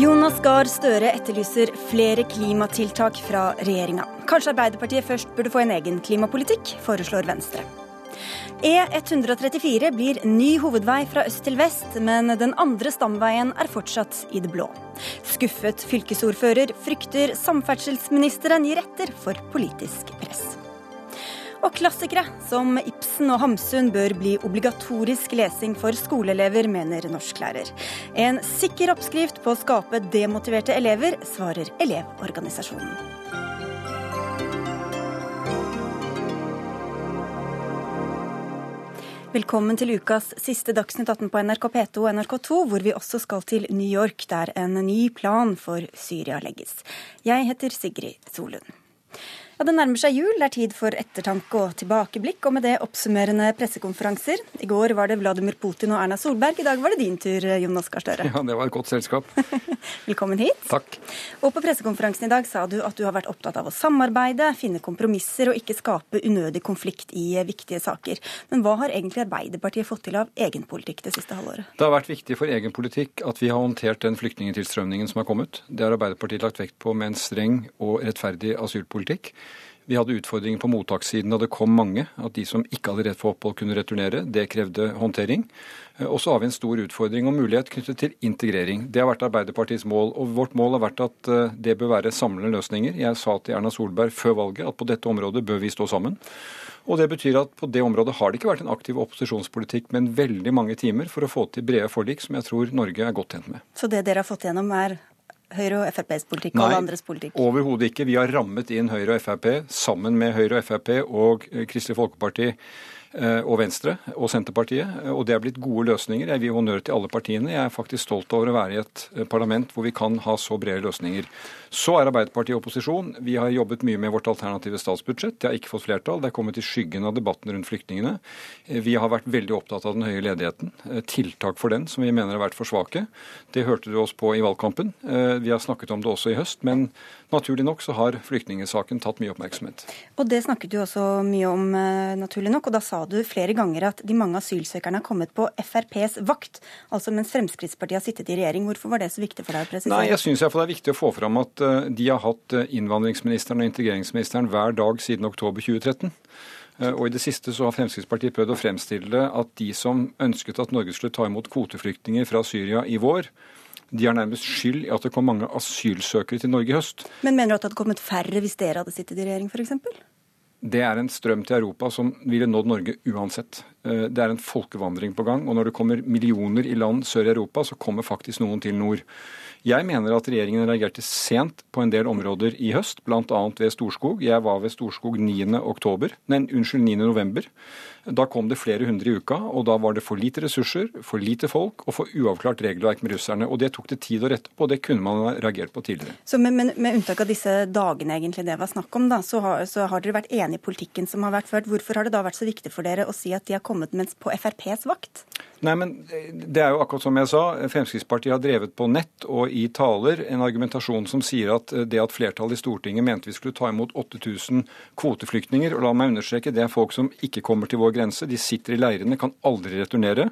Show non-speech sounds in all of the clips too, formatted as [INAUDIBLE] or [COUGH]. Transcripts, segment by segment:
Jonas Gahr Støre etterlyser flere klimatiltak fra regjeringa. Kanskje Arbeiderpartiet først burde få en egen klimapolitikk, foreslår Venstre. E134 blir ny hovedvei fra øst til vest, men den andre stamveien er fortsatt i det blå. Skuffet fylkesordfører frykter samferdselsministeren gir etter for politisk press. Og klassikere som Ibsen og Hamsun bør bli obligatorisk lesing for skoleelever, mener norsklærer. En sikker oppskrift på å skape demotiverte elever, svarer Elevorganisasjonen. Velkommen til ukas siste Dagsnytt 18 på NRK P2 og NRK2, hvor vi også skal til New York, der en ny plan for Syria legges. Jeg heter Sigrid Solund. Ja, Det nærmer seg jul, det er tid for ettertanke og tilbakeblikk, og med det oppsummerende pressekonferanser. I går var det Vladimir Putin og Erna Solberg, i dag var det din tur, Jonas Gahr Støre. Ja, det var et godt selskap. [LAUGHS] Velkommen hit. Takk. Og på pressekonferansen i dag sa du at du har vært opptatt av å samarbeide, finne kompromisser og ikke skape unødig konflikt i viktige saker. Men hva har egentlig Arbeiderpartiet fått til av egen politikk det siste halvåret? Det har vært viktig for egen politikk at vi har håndtert den flyktningtilstrømningen som har kommet. Det har Arbeiderpartiet lagt vekt på med en streng og rettferdig asylpolitikk. Vi hadde utfordringer på mottakssiden da det kom mange. At de som ikke hadde rett på opphold, kunne returnere. Det krevde håndtering. Og så har vi en stor utfordring og mulighet knyttet til integrering. Det har vært Arbeiderpartiets mål. Og vårt mål har vært at eh, det bør være samlende løsninger. Jeg sa til Erna Solberg før valget at på dette området bør vi stå sammen. Og det betyr at på det området har det ikke vært en aktiv opposisjonspolitikk, men veldig mange timer for å få til brede forlik, som jeg tror Norge er godt tjent med. Så det dere har fått gjennom er Høyre og FrPs politikk og alle andres politikk? Nei, overhodet ikke. Vi har rammet inn Høyre og Frp sammen med Høyre og Frp og Kristelig Folkeparti Eh, og Venstre og Senterpartiet. Eh, og det er blitt gode løsninger. Jeg vil gi honnør til alle partiene. Jeg er faktisk stolt over å være i et eh, parlament hvor vi kan ha så brede løsninger. Så er Arbeiderpartiet i opposisjon. Vi har jobbet mye med vårt alternative statsbudsjett. Det har ikke fått flertall. Det er kommet i skyggen av debatten rundt flyktningene. Vi har vært veldig opptatt av den høye ledigheten. Tiltak for den som vi mener har vært for svake. Det hørte du oss på i valgkampen. Vi har snakket om det også i høst. men Naturlig nok så har flyktningsaken tatt mye oppmerksomhet. Og Det snakket du også mye om, naturlig nok. og Da sa du flere ganger at de mange asylsøkerne har kommet på FrPs vakt, altså mens Fremskrittspartiet har sittet i regjering. Hvorfor var det så viktig for deg å presisere? Nei, Jeg syns det er viktig å få fram at de har hatt innvandringsministeren og integreringsministeren hver dag siden oktober 2013. Og I det siste så har Fremskrittspartiet prøvd å fremstille at de som ønsket at Norge skulle ta imot kvoteflyktninger fra Syria i vår, de har nærmest skyld i at det kom mange asylsøkere til Norge i høst. Men mener du at det hadde kommet færre hvis dere hadde sittet i regjering, f.eks.? Det er en strøm til Europa som ville nådd Norge uansett. Det er en folkevandring på gang. Og når det kommer millioner i land sør i Europa, så kommer faktisk noen til nord. Jeg mener at regjeringen reagerte sent på en del områder i høst, bl.a. ved Storskog. Jeg var ved Storskog 9. Oktober, nei, unnskyld, 9. november. Da kom det flere hundre i uka, og da var det for lite ressurser, for lite folk og for uavklart regelverk med russerne. Og det tok det tid å rette på, og det kunne man ha reagert på tidligere. Så med, med, med, unntak av disse dagene egentlig det var snakk om, da, så har, så har dere vært enige i politikken som har vært ført. Hvorfor har det da vært så viktig for dere å si at de har kommet mens på FrPs vakt? Nei, men Det er jo akkurat som jeg sa. Fremskrittspartiet har drevet på nett og i taler en argumentasjon som sier at det at flertallet i Stortinget mente vi skulle ta imot 8000 kvoteflyktninger, og la meg understreke, det er folk som ikke kommer til vår grense, de sitter i leirene, kan aldri returnere.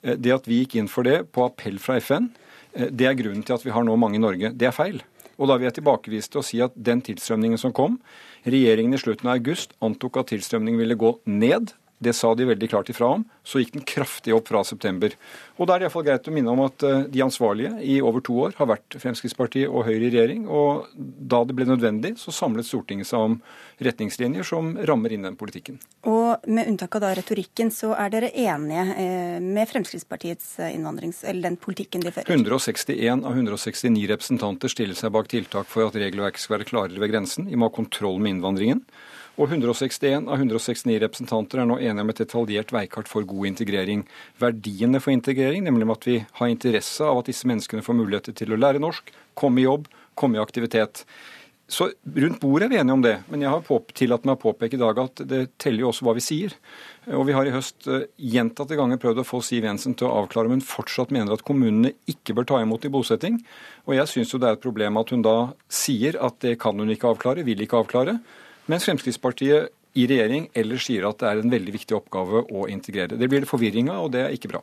Det at vi gikk inn for det på appell fra FN, det er grunnen til at vi har nå mange i Norge. Det er feil. Og da vil jeg tilbakevise til å si at den tilstrømningen som kom Regjeringen i slutten av august antok at tilstrømningen ville gå ned. Det sa de veldig klart ifra om. Så gikk den kraftig opp fra september. Og da er det iallfall greit å minne om at eh, de ansvarlige i over to år har vært Fremskrittspartiet og Høyre i regjering. Og da det ble nødvendig, så samlet Stortinget seg om retningslinjer som rammer inn den politikken. Og med unntak av da retorikken, så er dere enige eh, med Fremskrittspartiets eh, innvandrings... Eller den politikken de fører? 161 av 169 representanter stiller seg bak tiltak for at regelverket skal være klarere ved grensen. Vi må ha kontroll med innvandringen. Og 161 av 169 representanter er nå enige om et detaljert veikart for god integrering. Verdiene for integrering, nemlig at vi har interesse av at disse menneskene får muligheter til å lære norsk, komme i jobb, komme i aktivitet. Så rundt bordet er vi enige om det, men jeg har tillatt meg å påpeke i dag at det teller jo også hva vi sier. Og vi har i høst eh, gjentatte ganger prøvd å få Siv Jensen til å avklare om hun fortsatt mener at kommunene ikke bør ta imot i bosetting. Og jeg syns jo det er et problem at hun da sier at det kan hun ikke avklare, vil ikke avklare. Mens Fremskrittspartiet i regjering eller sier at det er en veldig viktig oppgave å integrere. Det blir det forvirring av, og det er ikke bra.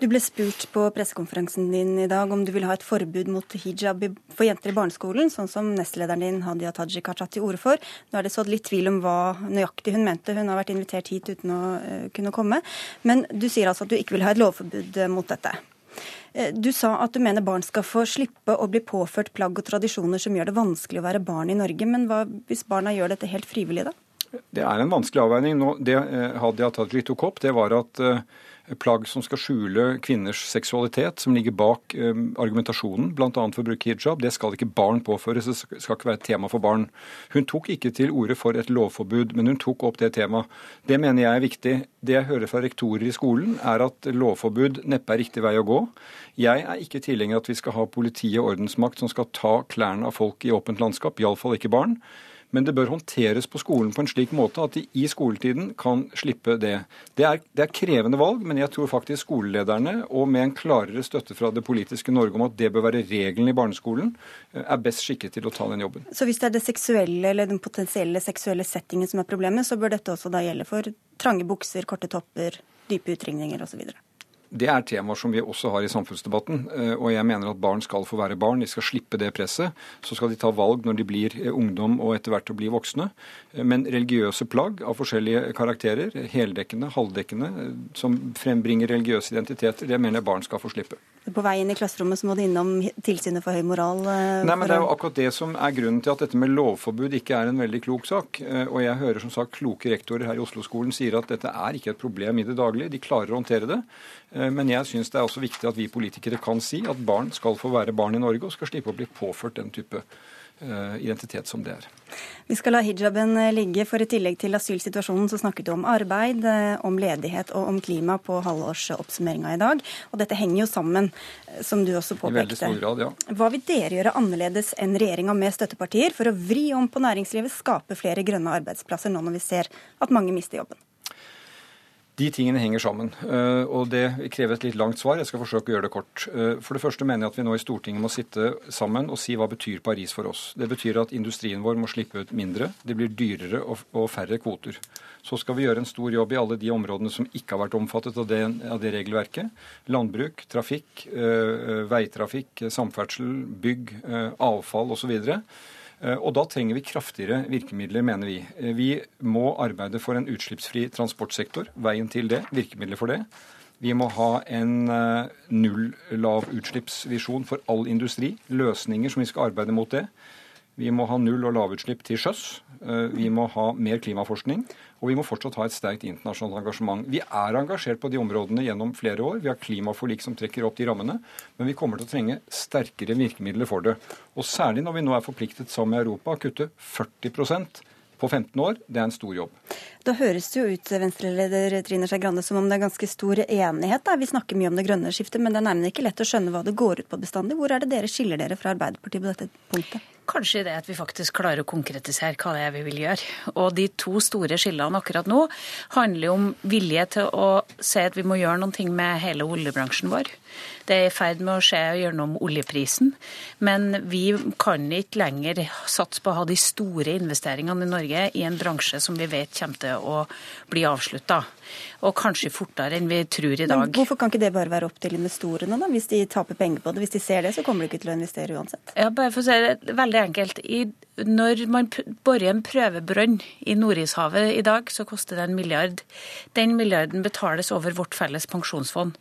Du ble spurt på pressekonferansen din i dag om du vil ha et forbud mot hijab for jenter i barneskolen, sånn som nestlederen din Hadia Tajik har tatt til orde for. Nå er det sådd litt tvil om hva nøyaktig hun mente, hun har vært invitert hit uten å uh, kunne komme. Men du sier altså at du ikke vil ha et lovforbud uh, mot dette. Uh, du sa at du mener barn skal få slippe å bli påført plagg og tradisjoner som gjør det vanskelig å være barn i Norge. Men hva hvis barna gjør dette helt frivillig, da? Det er en vanskelig avveining. Nå, det Hadia Tajik tok opp, det var at plagg som skal skjule kvinners seksualitet, som ligger bak eh, argumentasjonen, bl.a. for å bruke hijab. Det skal ikke barn påføres, det skal ikke være et tema for barn. Hun tok ikke til orde for et lovforbud, men hun tok opp det temaet. Det mener jeg er viktig. Det jeg hører fra rektorer i skolen, er at lovforbud neppe er riktig vei å gå. Jeg er ikke tilhenger av at vi skal ha politi og ordensmakt som skal ta klærne av folk i åpent landskap, iallfall ikke barn. Men det bør håndteres på skolen på en slik måte at de i skoletiden kan slippe det. Det er, det er krevende valg, men jeg tror faktisk skolelederne, og med en klarere støtte fra det politiske Norge om at det bør være regelen i barneskolen, eh, er best skikket til å ta den jobben. Så hvis det er det seksuelle eller den potensielle seksuelle settingen som er problemet, så bør dette også da gjelde for trange bukser, korte topper, dype utringninger osv.? Det er temaer som vi også har i samfunnsdebatten. Eh, og jeg mener at barn skal få være barn. De skal slippe det presset. Så skal de ta valg når de blir eh, ungdom og etter hvert å bli voksne. Eh, men religiøse plagg av forskjellige karakterer, heldekkende, halvdekkende, som frembringer religiøse identiteter, det mener jeg barn skal få slippe. På vei inn i klasserommet så må du innom tilsynet for høy moral? Nei, men Det er jo akkurat det som er grunnen til at dette med lovforbud ikke er en veldig klok sak. Og jeg hører som sagt kloke rektorer her i Oslo-skolen sier at dette er ikke et problem i det daglige. De klarer å håndtere det. Eh, men jeg syns det er også viktig at vi politikere kan si at barn skal få være barn i Norge og skal slippe å bli påført den type eh, identitet som det er. Vi skal la hijaben eh, ligge, for i tillegg til asylsituasjonen så snakket du om arbeid, om ledighet og om klima på halvårsoppsummeringa i dag. Og dette henger jo sammen, som du også påpekte. I veldig stor grad, ja. Hva vil dere gjøre annerledes enn regjeringa med støttepartier for å vri om på næringslivet, skape flere grønne arbeidsplasser nå når vi ser at mange mister jobben? De tingene henger sammen, eh, og det krever et litt langt svar. Jeg skal forsøke å gjøre det kort. Eh, for det første mener jeg at vi nå i Stortinget må sitte sammen og si hva betyr Paris for oss. Det betyr at industrien vår må slippe ut mindre, det blir dyrere og færre kvoter. Så skal vi gjøre en stor jobb i alle de områdene som ikke har vært omfattet av det, av det regelverket. Landbruk, trafikk, eh, veitrafikk, samferdsel, bygg, avfall osv. Eh, og da trenger vi kraftigere virkemidler, mener vi. Eh, vi må arbeide for en utslippsfri transportsektor. Veien til det, virkemidler for det. Vi må ha en eh, null-lavutslippsvisjon for all industri. Løsninger som vi skal arbeide mot det. Vi må ha null- og lavutslipp til sjøs. Vi må ha mer klimaforskning. Og vi må fortsatt ha et sterkt internasjonalt engasjement. Vi er engasjert på de områdene gjennom flere år. Vi har klimaforlik som trekker opp de rammene. Men vi kommer til å trenge sterkere virkemidler for det. Og særlig når vi nå er forpliktet sammen med Europa å kutte 40% på 15 år, det er en stor jobb. Da høres det jo ut Venstre-leder Trine Skei Grande, som om det er ganske stor enighet. Da. Vi snakker mye om det grønne skiftet, men det er nærmere ikke lett å skjønne hva det går ut på bestandig. Hvor er det dere skiller dere fra Arbeiderpartiet på dette punktet? Kanskje det at vi faktisk klarer å konkretisere hva det er vi vil gjøre. Og de to store skillene akkurat nå handler om vilje til å si at vi må gjøre noe med hele oljebransjen vår. Det er i ferd med å skje gjennom oljeprisen. Men vi kan ikke lenger satse på å ha de store investeringene i Norge i en bransje som vi vet kommer til å bli avslutta. Og kanskje fortere enn vi tror i dag. Men hvorfor kan ikke det bare være opp til investorene, da? Hvis de taper penger på det. Hvis de ser det, så kommer de ikke til å investere uansett. Ja, bare for å si det veldig enkelt. I, når man borer en prøvebrønn i Nordishavet i dag, så koster det en milliard. Den milliarden betales over vårt felles pensjonsfond.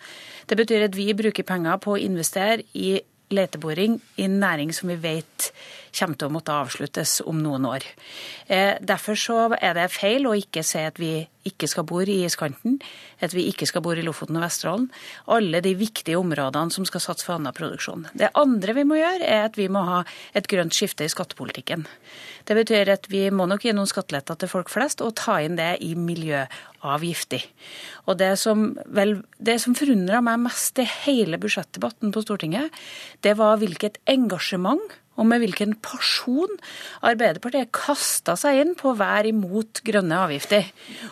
Det betyr at vi bruker penger på å investere i leteboring i næring som vi vet kommer til å måtte avsluttes om noen år. Eh, derfor så er det feil å ikke si at vi ikke skal bo i iskanten, at vi ikke skal bo i Lofoten og Vesterålen. Alle de viktige områdene som skal satse for annen produksjon. Det andre vi må gjøre, er at vi må ha et grønt skifte i skattepolitikken. Det betyr at vi må nok gi noen skatteletter til folk flest, og ta inn det i miljøavgifter. Og det som, vel, det som forundra meg mest i hele budsjettdebatten på Stortinget, det var hvilket engasjement og med hvilken pasjon Arbeiderpartiet kasta seg inn på å være imot grønne avgifter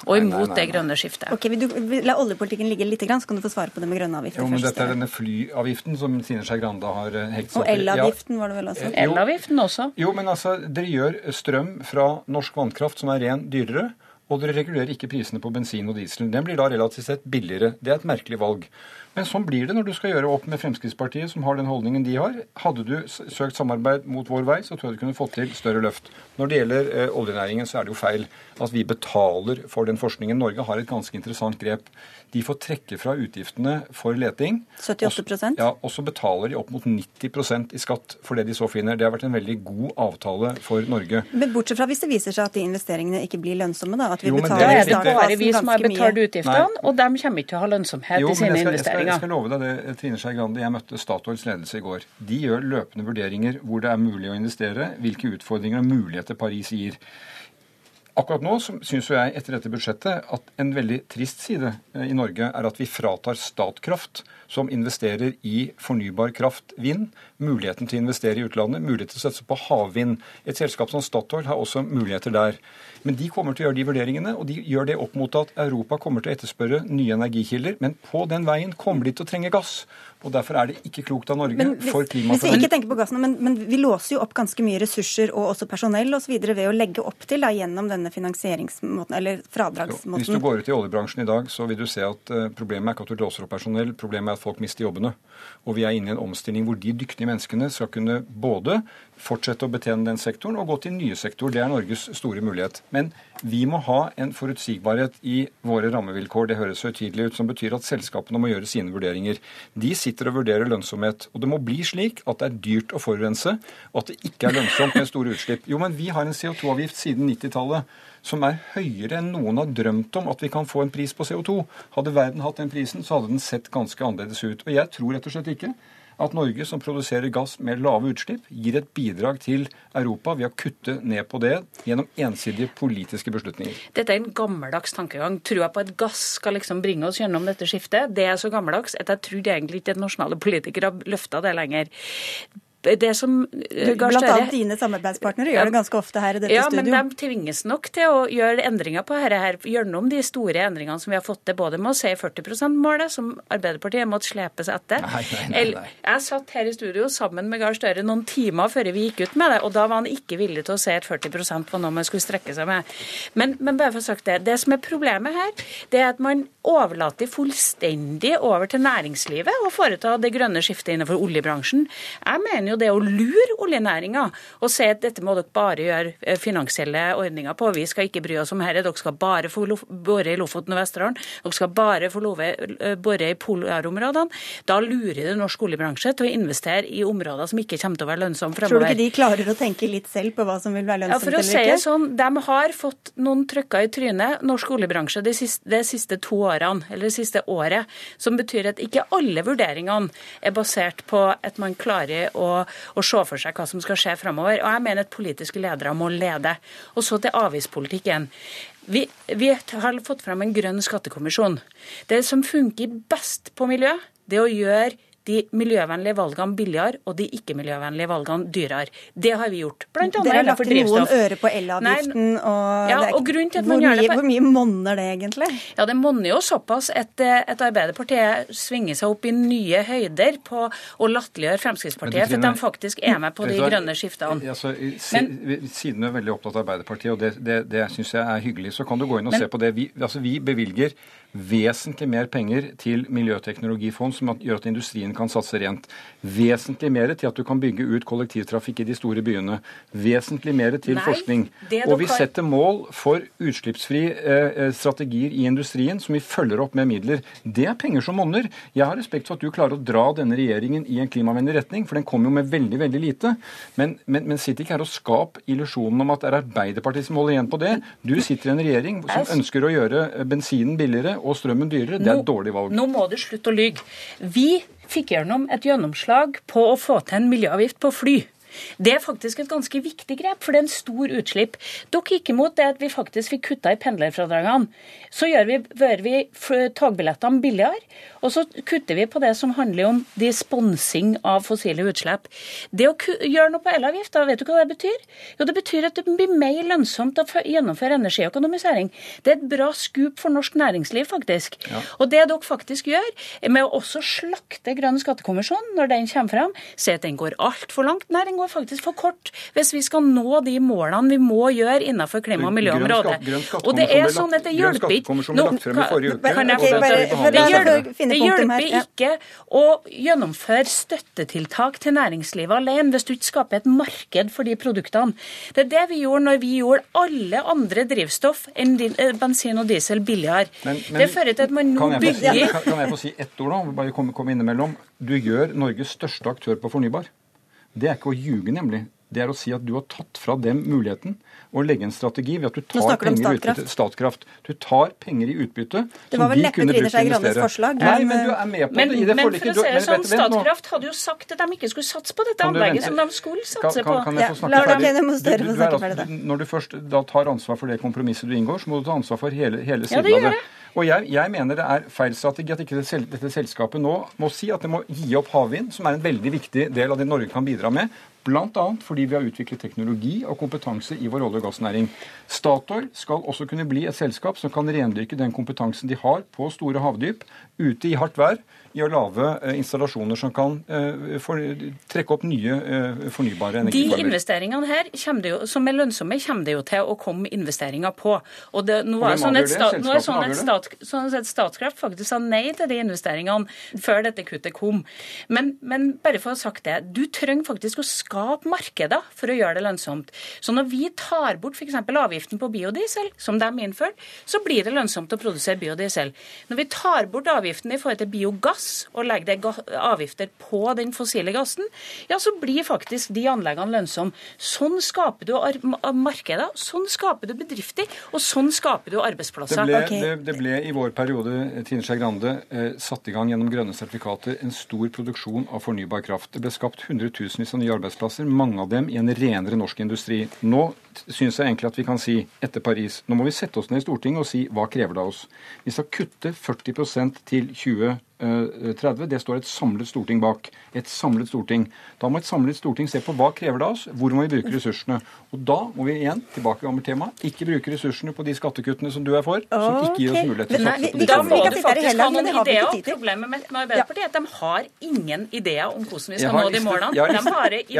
og imot nei, nei, nei, det grønne skiftet. Ok, vil du La oljepolitikken ligge litt, så kan du få svare på det med grønne avgifter. Jo, men Dette er denne flyavgiften som Sine Skei Grande har eh, hekt seg opp i. Og elavgiften var det vel også? Elavgiften også. Jo, men altså, dere gjør strøm fra norsk vannkraft som er ren, dyrere og dere regulerer ikke prisene på bensin og diesel. Den blir da relativt sett billigere. Det er et merkelig valg. Men sånn blir det når du skal gjøre opp med Fremskrittspartiet, som har den holdningen de har. Hadde du søkt samarbeid mot vår vei, så tror jeg du kunne fått til større løft. Når det gjelder eh, oljenæringen, så er det jo feil at vi betaler for den forskningen. Norge har et ganske interessant grep. De får trekke fra utgiftene for leting. 78 også, Ja, Og så betaler de opp mot 90% i skatt for det de så finner. Det har vært en veldig god avtale for Norge. Men bortsett fra hvis det viser seg at de investeringene ikke blir lønnsomme, da. At vi Jo, men betaler det er det bare vi som har betalt utgiftene, og de kommer ikke til å ha lønnsomhet Jo, i sine jeg skal, jeg, skal, jeg skal love deg det, Trine Skei Grande. Jeg møtte Statoils ledelse i går. De gjør løpende vurderinger hvor det er mulig å investere, hvilke utfordringer og muligheter Paris gir. Akkurat nå syns jeg etter dette budsjettet at en veldig trist side eh, i Norge er at vi fratar Statkraft, som investerer i fornybar kraft, vind, muligheten til å investere i utlandet, mulighet til å satse på havvind. Et selskap som Statoil har også muligheter der. Men de kommer til å gjøre de vurderingene, og de gjør det opp mot at Europa kommer til å etterspørre nye energikilder. Men på den veien kommer de til å trenge gass. Og derfor er det ikke klokt av Norge Men hvis, for vi ikke tenker på gassen, men, men vi låser jo opp ganske mye ressurser og også personell og så videre ved å legge opp til da, gjennom denne finansieringsmåten, eller Jo, Hvis du går ut i oljebransjen i dag, så vil du se at eh, problemet er ikke at du låser opp personell, problemet er at folk mister jobbene. Og vi er inne i en omstilling hvor de dyktige menneskene skal kunne både fortsette å betjene den sektoren og gå til nye sektorer. Det er Norges store mulighet. Men vi må ha en forutsigbarhet i våre rammevilkår. Det høres høytidelig ut, som betyr at selskapene må gjøre sine vurderinger. De sitter og vurderer lønnsomhet. Og det må bli slik at det er dyrt å forurense, og at det ikke er lønnsomt med store utslipp. Jo, men vi har en CO2-avgift siden 90-tallet som er høyere enn noen har drømt om at vi kan få en pris på CO2. Hadde verden hatt den prisen, så hadde den sett ganske annerledes ut. Og jeg tror rett og slett ikke at Norge, som produserer gass med lave utslipp, gir et bidrag til Europa ved å kutte ned på det gjennom ensidige politiske beslutninger. Dette er en gammeldags tankegang. Trua på at gass skal liksom bringe oss gjennom dette skiftet, det er så gammeldags at jeg trodde egentlig ikke at nasjonale politikere har løfta det lenger. Det som eh, Gahr Blant annet dine samarbeidspartnere gjør det ganske ofte her i dette ja, men de tvinges nok til å gjøre endringer på dette her, gjennom de store endringene som vi har fått til, både med å si 40 %-målet, som Arbeiderpartiet måtte slepe seg etter. Nei, nei, nei, nei. Jeg satt her i studio sammen med Gahr Støre noen timer før vi gikk ut med det, og da var han ikke villig til å si at 40% var noe man skulle strekke seg med. Men, men bare for å sagt det, det som er problemet her, det er at man overlater fullstendig over til næringslivet å foreta det grønne skiftet innenfor oljebransjen. Jeg mener jo det å lure oljenæringa og si at dette må dere bare gjøre eh, finansielle ordninger på, vi skal ikke bry oss om dette, dere skal bare få bore i Lofoten og Vesterålen, dere skal bare få love, eh, bore i polarområdene. Da lurer det norsk oljebransje til å investere i områder som ikke kommer til å være lønnsomme fremover. Tror du ikke de klarer å tenke litt selv på hva som vil være lønnsomt? Ja, for å si sånn, De har fått noen trøkker i trynet, norsk oljebransje, de siste, de siste to årene, eller det siste året, som betyr at ikke alle vurderingene er basert på at man klarer å, å se for seg hva som skal skje framover. Og jeg mener at politiske ledere må lede. Og så til avgiftspolitikken. Vi, vi har fått fram en grønn skattekommisjon. Det som funker best på miljø, det er å gjøre de miljøvennlige valgene billigere og de ikke-miljøvennlige valgene dyrere. Det har vi gjort. Blant annet Dere har lagt noen øre på elavgiften, og, Ja, og grunnen til at man gjør det hvor mye monner det egentlig? Ja, det monner jo såpass at, eh, at Arbeiderpartiet svinger seg opp i nye høyder på å latterliggjøre Fremskrittspartiet for at de faktisk er med på de grønne skiftene. Altså, siden du er veldig opptatt av Arbeiderpartiet, og det, det, det syns jeg er hyggelig, så kan du gå inn og Men- se på det. Vi, altså, vi bevilger vesentlig mer penger til miljøteknologifond, som gjør at industrien kan satse rent. Vesentlig mer til at du kan bygge ut kollektivtrafikk i de store byene. Vesentlig mer til Nei, forskning. Og vi setter mål for utslippsfri eh, eh, strategier i industrien, som vi følger opp med midler. Det er penger som monner. Jeg har respekt for at du klarer å dra denne regjeringen i en klimavennlig retning, for den kommer jo med veldig, veldig lite. Men, men, men sitt ikke her og skap illusjonen om at det er Arbeiderpartiet som holder igjen på det. Du sitter i en regjering som ønsker å gjøre bensinen billigere og strømmen dyrere. Det er et dårlig valg. Nå må du slutte å lyge. Vi fikk gjennom et gjennomslag på å få til en miljøavgift på fly. Det er faktisk et ganske viktig grep, for det er en stor utslipp. Dere gikk imot det at vi faktisk fikk kutta i pendlerfradragene. Så gjør vi, gjør vi togbillettene billigere, og så kutter vi på det som handler om de sponsing av fossile utslipp. Det å gjøre noe på elavgifta, vet du hva det betyr? Jo, det betyr at det blir mer lønnsomt å gjennomføre energiøkonomisering. Det er et bra skup for norsk næringsliv, faktisk. Og det dere faktisk gjør, med å også slakte Grønn skattekommisjon når den kommer frem, si at den går altfor langt. Nei, den går faktisk for kort hvis vi skal nå de målene vi må gjøre innenfor klima- og miljøområdet. Og det er sånn at det hjelper ikke Det hjelper ikke å gjennomføre støttetiltak til næringslivet alene hvis du ikke skaper et marked for de produktene. Det er det vi gjorde når vi gjorde alle andre drivstoff enn eh, bensin og diesel billigere. Men, men, det fører til at man nå bygger kan, jeg få si ett ord, da? Bare komme, komme innimellom. Du gjør Norges største aktør på fornybar. Det er ikke å ljuge, nemlig. Det er å si at du har tatt fra dem muligheten å legge en strategi ved at du tar penger i utbytte. Statkraft. Du tar penger i utbytte Det var vel neppe Trine Skei Grandes forslag. Nei, men du er med på men, det det men for å si det sånn, Statkraft hadde jo sagt at de ikke skulle satse på dette anlegget som de skulle satse på. Kan, kan jeg få snakke ferdig? Når du først da tar ansvar for det kompromisset du inngår, så må du ta ansvar for hele, hele siden ja, av det. Og jeg, jeg, mener det er feil strategi at ikke dette selskapet nå må si at det må gi opp havvind, som er en veldig viktig del av det Norge kan bidra med. Bl.a. fordi vi har utviklet teknologi og kompetanse i vår olje- og gassnæring. Statoil skal også kunne bli et selskap som kan rendyrke den kompetansen de har på store havdyp, ute i hardt vær, i å lage eh, installasjoner som kan eh, for, trekke opp nye eh, fornybare energiformer. De investeringene her jo, som er lønnsomme, kommer det jo til å komme investeringer på. Og det, nå er sånn et, stat, nå er sånn et, stat, sånn et Statkraft faktisk sa nei til de investeringene før dette kuttet kom. Men, men bare for å ha sagt det, du trenger faktisk å skape markeder for å gjøre det lønnsomt. Så når vi tar bort f.eks. avgiften på biodiesel, som de innførte, så blir det lønnsomt å produsere biodiesel. Når vi tar bort avgiften i forhold til biogass, gass og legger det avgifter på den fossile gassen, ja, så blir faktisk de anleggene lønnsomme. Sånn skaper du markeder, sånn skaper du bedrifter, og sånn skaper du arbeidsplasser. Det ble, okay. det, det ble i vår periode Tine Skei Grande, eh, satt i gang gjennom grønne sertifikater en stor produksjon av fornybar kraft. Det ble skapt hundretusenvis av nye arbeidsplasser, mange av dem i en renere norsk industri. Nå syns jeg egentlig at vi kan si etter Paris nå må vi sette oss ned i Stortinget og si hva krever det av oss. Vi skal kutte 40% til 2030. Det står et samlet storting bak. Et samlet storting. Da må et samlet storting se på hva krever det av oss, hvor må vi bruke ressursene. Og da må vi igjen tilbake til tema, ikke bruke ressursene på de skattekuttene som du er for, som ikke gir oss mulighet til å satse på de Da må du faktisk ha noen ideer. Problemet med, Arbeiderpartiet er at de har ingen ideer om hvordan vi skal nå de målene. De har bare. Jeg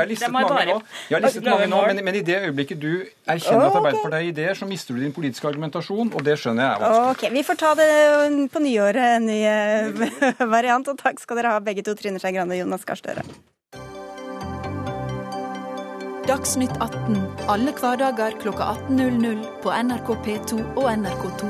har listet mange nå, men, men i det øyeblikket du erkjenner at Arbeiderpartiet har ideer, så mister du din politiske argumentasjon, og det skjønner jeg er vanskelig. Ok, Vi får ta det på nyåret, ny [LAUGHS] variant. Og takk skal dere ha begge to, Trine Skei Grande og Jonas Gahr Støre. Dagsnytt 18 alle hverdager klokka 18.00 på NRK P2 og NRK2.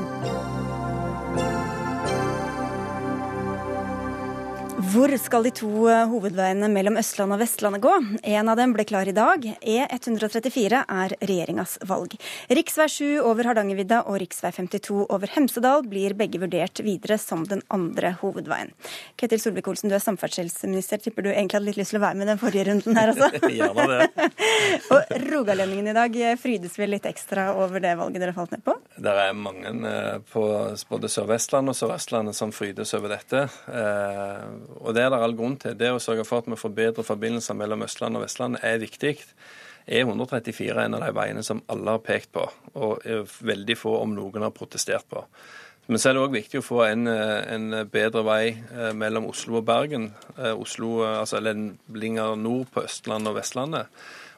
Hvor skal de to eh, hovedveiene mellom Østlandet og Vestlandet gå? En av dem ble klar i dag. E134 er regjeringas valg. Rv. 7 over Hardangervidda og rv. 52 over Hemsedal blir begge vurdert videre som den andre hovedveien. Ketil Solvik-Olsen, du er samferdselsminister. Tipper du egentlig hadde litt lyst til å være med den forrige runden her, altså? [LAUGHS] Gjerne det. [LAUGHS] og rogalendingen i dag frydes vel litt ekstra over det valget dere falt ned på? Det er mange eh, på både Sør-Vestlandet og Sør-Østlandet som frydes over dette. Eh, og det er det all grunn til. Det å sørge for at vi får bedre forbindelser mellom Østlandet og Vestlandet er viktig. E134 er en av de veiene som alle har pekt på, og veldig få, om noen, har protestert på. Men så er det òg viktig å få en, en, bedre vei eh, mellom Oslo og Bergen. Eh, Oslo, altså lenger nord på Østlandet og Vestlandet.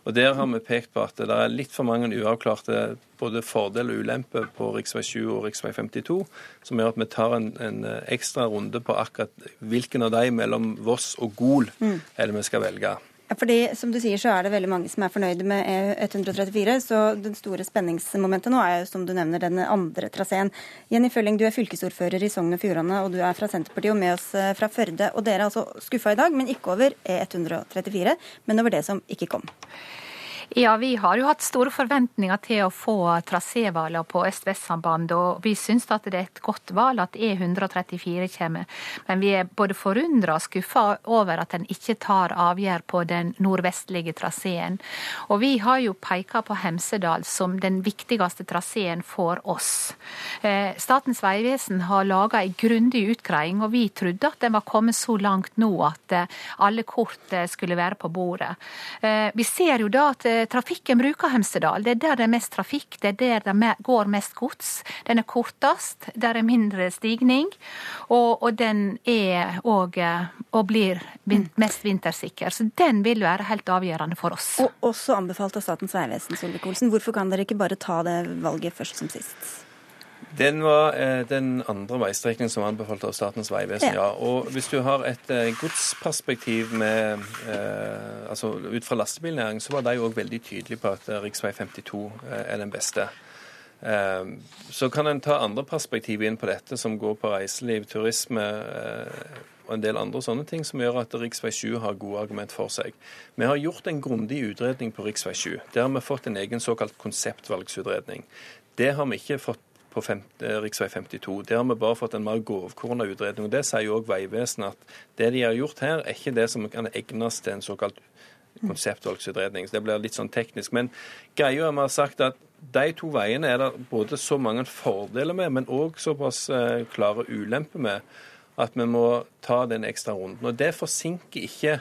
Og Der har vi pekt på at det er litt for mange uavklarte både fordel og ulempe på rv. 7 og rv. 52, som gjør at vi tar en, en, ekstra runde på akkurat hvilken av de mellom Voss og Gol mm. er det vi skal velge. Ja, fordi som du sier, så er det veldig mange som er fornøyde med E134. Så den store spenningsmomentet nå er jo, som du nevner, den andre traseen. Jenny Følling, du er fylkesordfører i Sogn og Fjordane, og du er fra Senterpartiet og med oss eh, fra Førde. Og dere er altså skuffa i dag, men ikke over E134, men over det som ikke kom. Ja, vi har jo hatt store forventninger til å få trasévalget på øst-vest-sambandet, og vi syns at det er et godt valg at E134 kommer. Men vi er både forundra og skuffa over at en ikke tar avgjør på den nordvestlige traseen. Og vi har jo peka på Hemsedal som den viktigste traseen for oss. Eh, Statens vegvesen har laga ei grundig utgreiing, og vi trodde at den var kommet så langt nå at eh, alle kort eh, skulle være på bordet. Vi ser jo da at trafikken bruker Hemsedal. Det er der det er mest trafikk, det er der det går mest gods. Den er kortest, der er mindre stigning, og, og den er òg og blir mest vintersikker. Så den vil være helt avgjørende for oss. Og også anbefalt av Statens vegvesen, Solvik-Olsen. Hvorfor kan dere ikke bare ta det valget først som sist? Den var eh, den andre veistrekningen som anbefalt av Statens vegvesen, ja. ja. Og hvis du har et eh, godsperspektiv med eh, Altså ut fra lastebilnæringen, så var de òg veldig tydelige på at rv. 52 er den beste. Eh, så kan en ta andre perspektiv inn på dette, som går på reiseliv, turisme eh, og en del andre sånne ting, som gjør at rv. 7 har gode argument for seg. Vi har gjort en grundig utredning på rv. 7. Der har vi fått en egen såkalt konseptvalgsutredning. Det har vi ikke fått på rv. 52. Der har vi bare fått en mer grovkorna utredning. Det sier jo òg Vegvesenet at det de har gjort her, er ikke det som kan egnes til en såkalt konseptvalgsutredning. Så det blir litt sånn teknisk. Men greia er vi har sagt at de to veiene er det både så mange fordeler med, men òg såpass eh, klare ulemper med at vi må ta den ekstra runden. Og Det forsinker ikke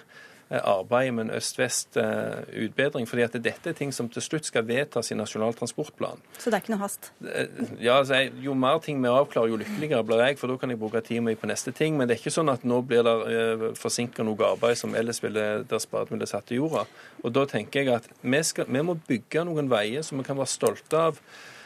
arbeidet med en øst-vest-utbedring. fordi at dette er ting som til slutt skal vedtas i Nasjonal transportplan. Så det er ikke noe hast? Eh, ja, altså, Jo mer ting vi avklarer, jo lykkeligere blir jeg, for da kan jeg bruke tida mi på neste ting. Men det er ikke sånn at nå blir det forsinka noe arbeid som ellers ville der spaden ville satt i jorda. Og da tenker jeg at vi, skal, vi må bygge noen veier som vi kan være stolte av Eh,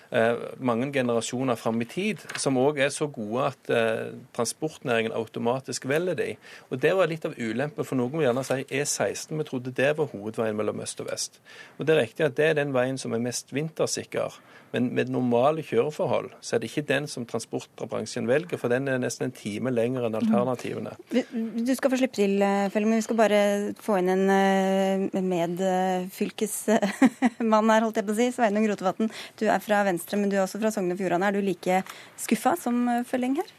mange generasjoner fram i tid, som òg er så gode at eh, transportnæringen automatisk velger de. Og Det var litt av ulempen, for noen vil gjerne si E16. Vi trodde det var hovedveien mellom øst og vest. Og Det er riktig at det er den veien som er mest vintersikker. Men med normale kjøreforhold så er det ikke den som transportbransjen velger, for den er nesten en time lenger enn alternativene. Du skal få slippe til, eh, Felle, men vi skal bare få inn en medfylkesmann her, holdt jeg på å si. Sveinung Rotevatn, du er fra Venstre. Venstre, men du er også fra Sogn og Fjordane. Er du like skuffa som eh, Følling her?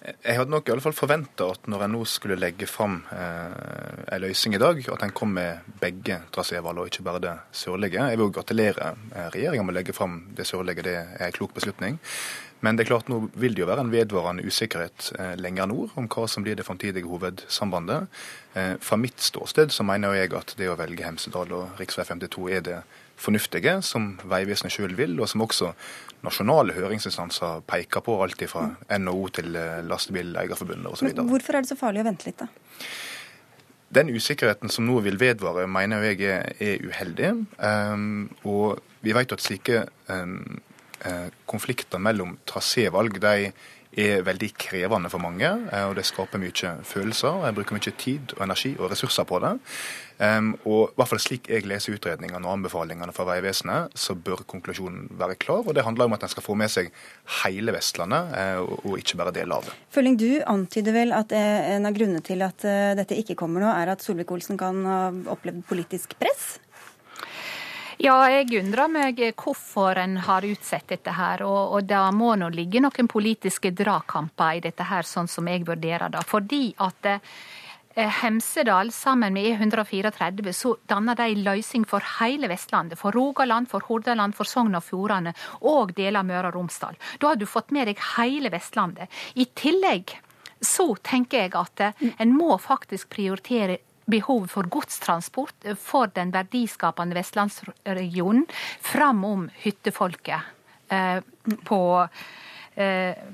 Jeg hadde nok i alle fall forventa at når en nå skulle legge fram eh, en løsning i dag, at en kom med begge trasévalg, og ikke bare det sørlige. Jeg vil gratulere eh, regjeringa med å legge fram det sørlige, det er en klok beslutning. Men det er klart nå vil det jo være en vedvarende usikkerhet eh, lenger nord om hva som blir det framtidige hovedsambandet. Eh, fra mitt ståsted så mener jeg at det å velge Hemsedal og rv. 52 er det fornuftige, som Vegvesenet sjøl vil, og som også nasjonale høringsinstanser peker på, alt fra NHO til eh, Lastebileierforbundet osv. Hvorfor er det så farlig å vente litt, da? Den usikkerheten som nå vil vedvare, mener jeg er, er uheldig. Um, og vi vet at slike um, konflikter mellom trasévalg de er veldig krevende for mange, eh, og det skaper mye følelser. Jeg bruker mye tid og energi og ressurser på det. Og i hvert fall slik jeg leser utredningene og anbefalingene fra Vegvesenet, så bør konklusjonen være klar. Og det handler om at en skal få med seg hele Vestlandet, eh, og ikke bare deler av det. Følging du antyder vel at eh, en av grunnene til at dette ikke kommer nå, er at Solvik-Olsen kan ha opplevd politisk press? Ja, jeg undrer meg hvorfor en har utsatt dette her. Og, og det må nå ligge noen politiske dragkamper i dette her, sånn som jeg vurderer det. Fordi at eh, Hemsedal sammen med E134 så danner de løsning for hele Vestlandet. For Rogaland, for Hordaland, for Sogn og Fjordane og deler av Møre og Romsdal. Da har du fått med deg hele Vestlandet. I tillegg så tenker jeg at eh, en må faktisk prioritere behov for godstransport for den verdiskapende vestlandsregionen fram om hyttefolket eh, på, eh,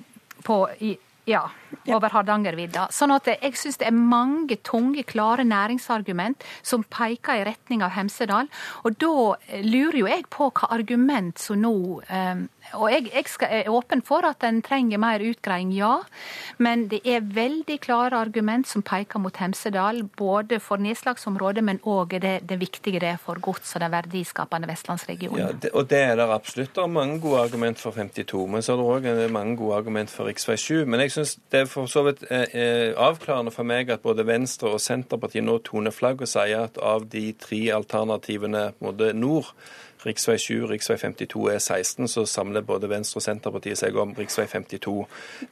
på i, ja, over Hardangervidda. Sånn at jeg syns det er mange tunge, klare næringsargument som peker i retning av Hemsedal. Og da lurer jo jeg på hva argument som nå eh, og jeg, jeg skal, er åpen for at en trenger mer utgreiing, ja. Men det er veldig klare argument som peker mot Hemsedal, både for nedslagsområdet, men òg det, det viktige det er for gods og den verdiskapende vestlandsregionen. Ja, det, og det er det absolutt. Det er mange gode argument for 52, men så er det òg mange gode argument for rv. 7. Men jeg syns det er for så vidt eh, eh, avklarende for meg at både Venstre og Senterpartiet nå toner flagg og sier at av de tre alternativene både nord rv. 7, rv. 52 E16, så samler både Venstre og Senterpartiet seg om rv. 52.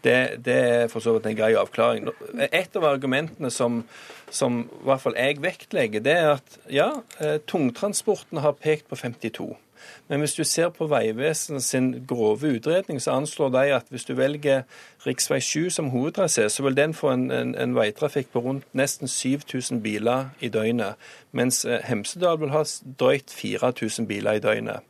Det, det er for så vidt en grei avklaring. Et av argumentene som, som i hvert fall jeg vektlegger, det er at ja, eh, tungtransporten har pekt på 52. Men hvis du ser på Vegvesenet sin grove utredning, så anslår de at hvis du velger rv. 7 som hovedtrasé, så vil den få en, en, en veitrafikk på rundt nesten 7000 biler i døgnet. Mens eh, Hemsedal vil ha drøyt 4000 biler i døgnet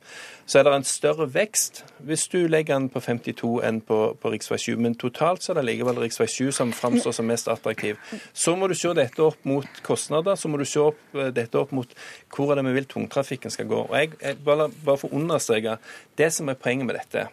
så er det en større vekst hvis du legger den på 52 enn på, på rv. 7. Men totalt så er det likevel rv. 7 som framstår som mest attraktiv. Så må du se dette opp mot kostnader, så må du se opp, eh, dette opp mot hvor er det vi vil tungtrafikken skal gå. Og jeg, jeg bare, bare for å understreke, Det som er poenget med dette,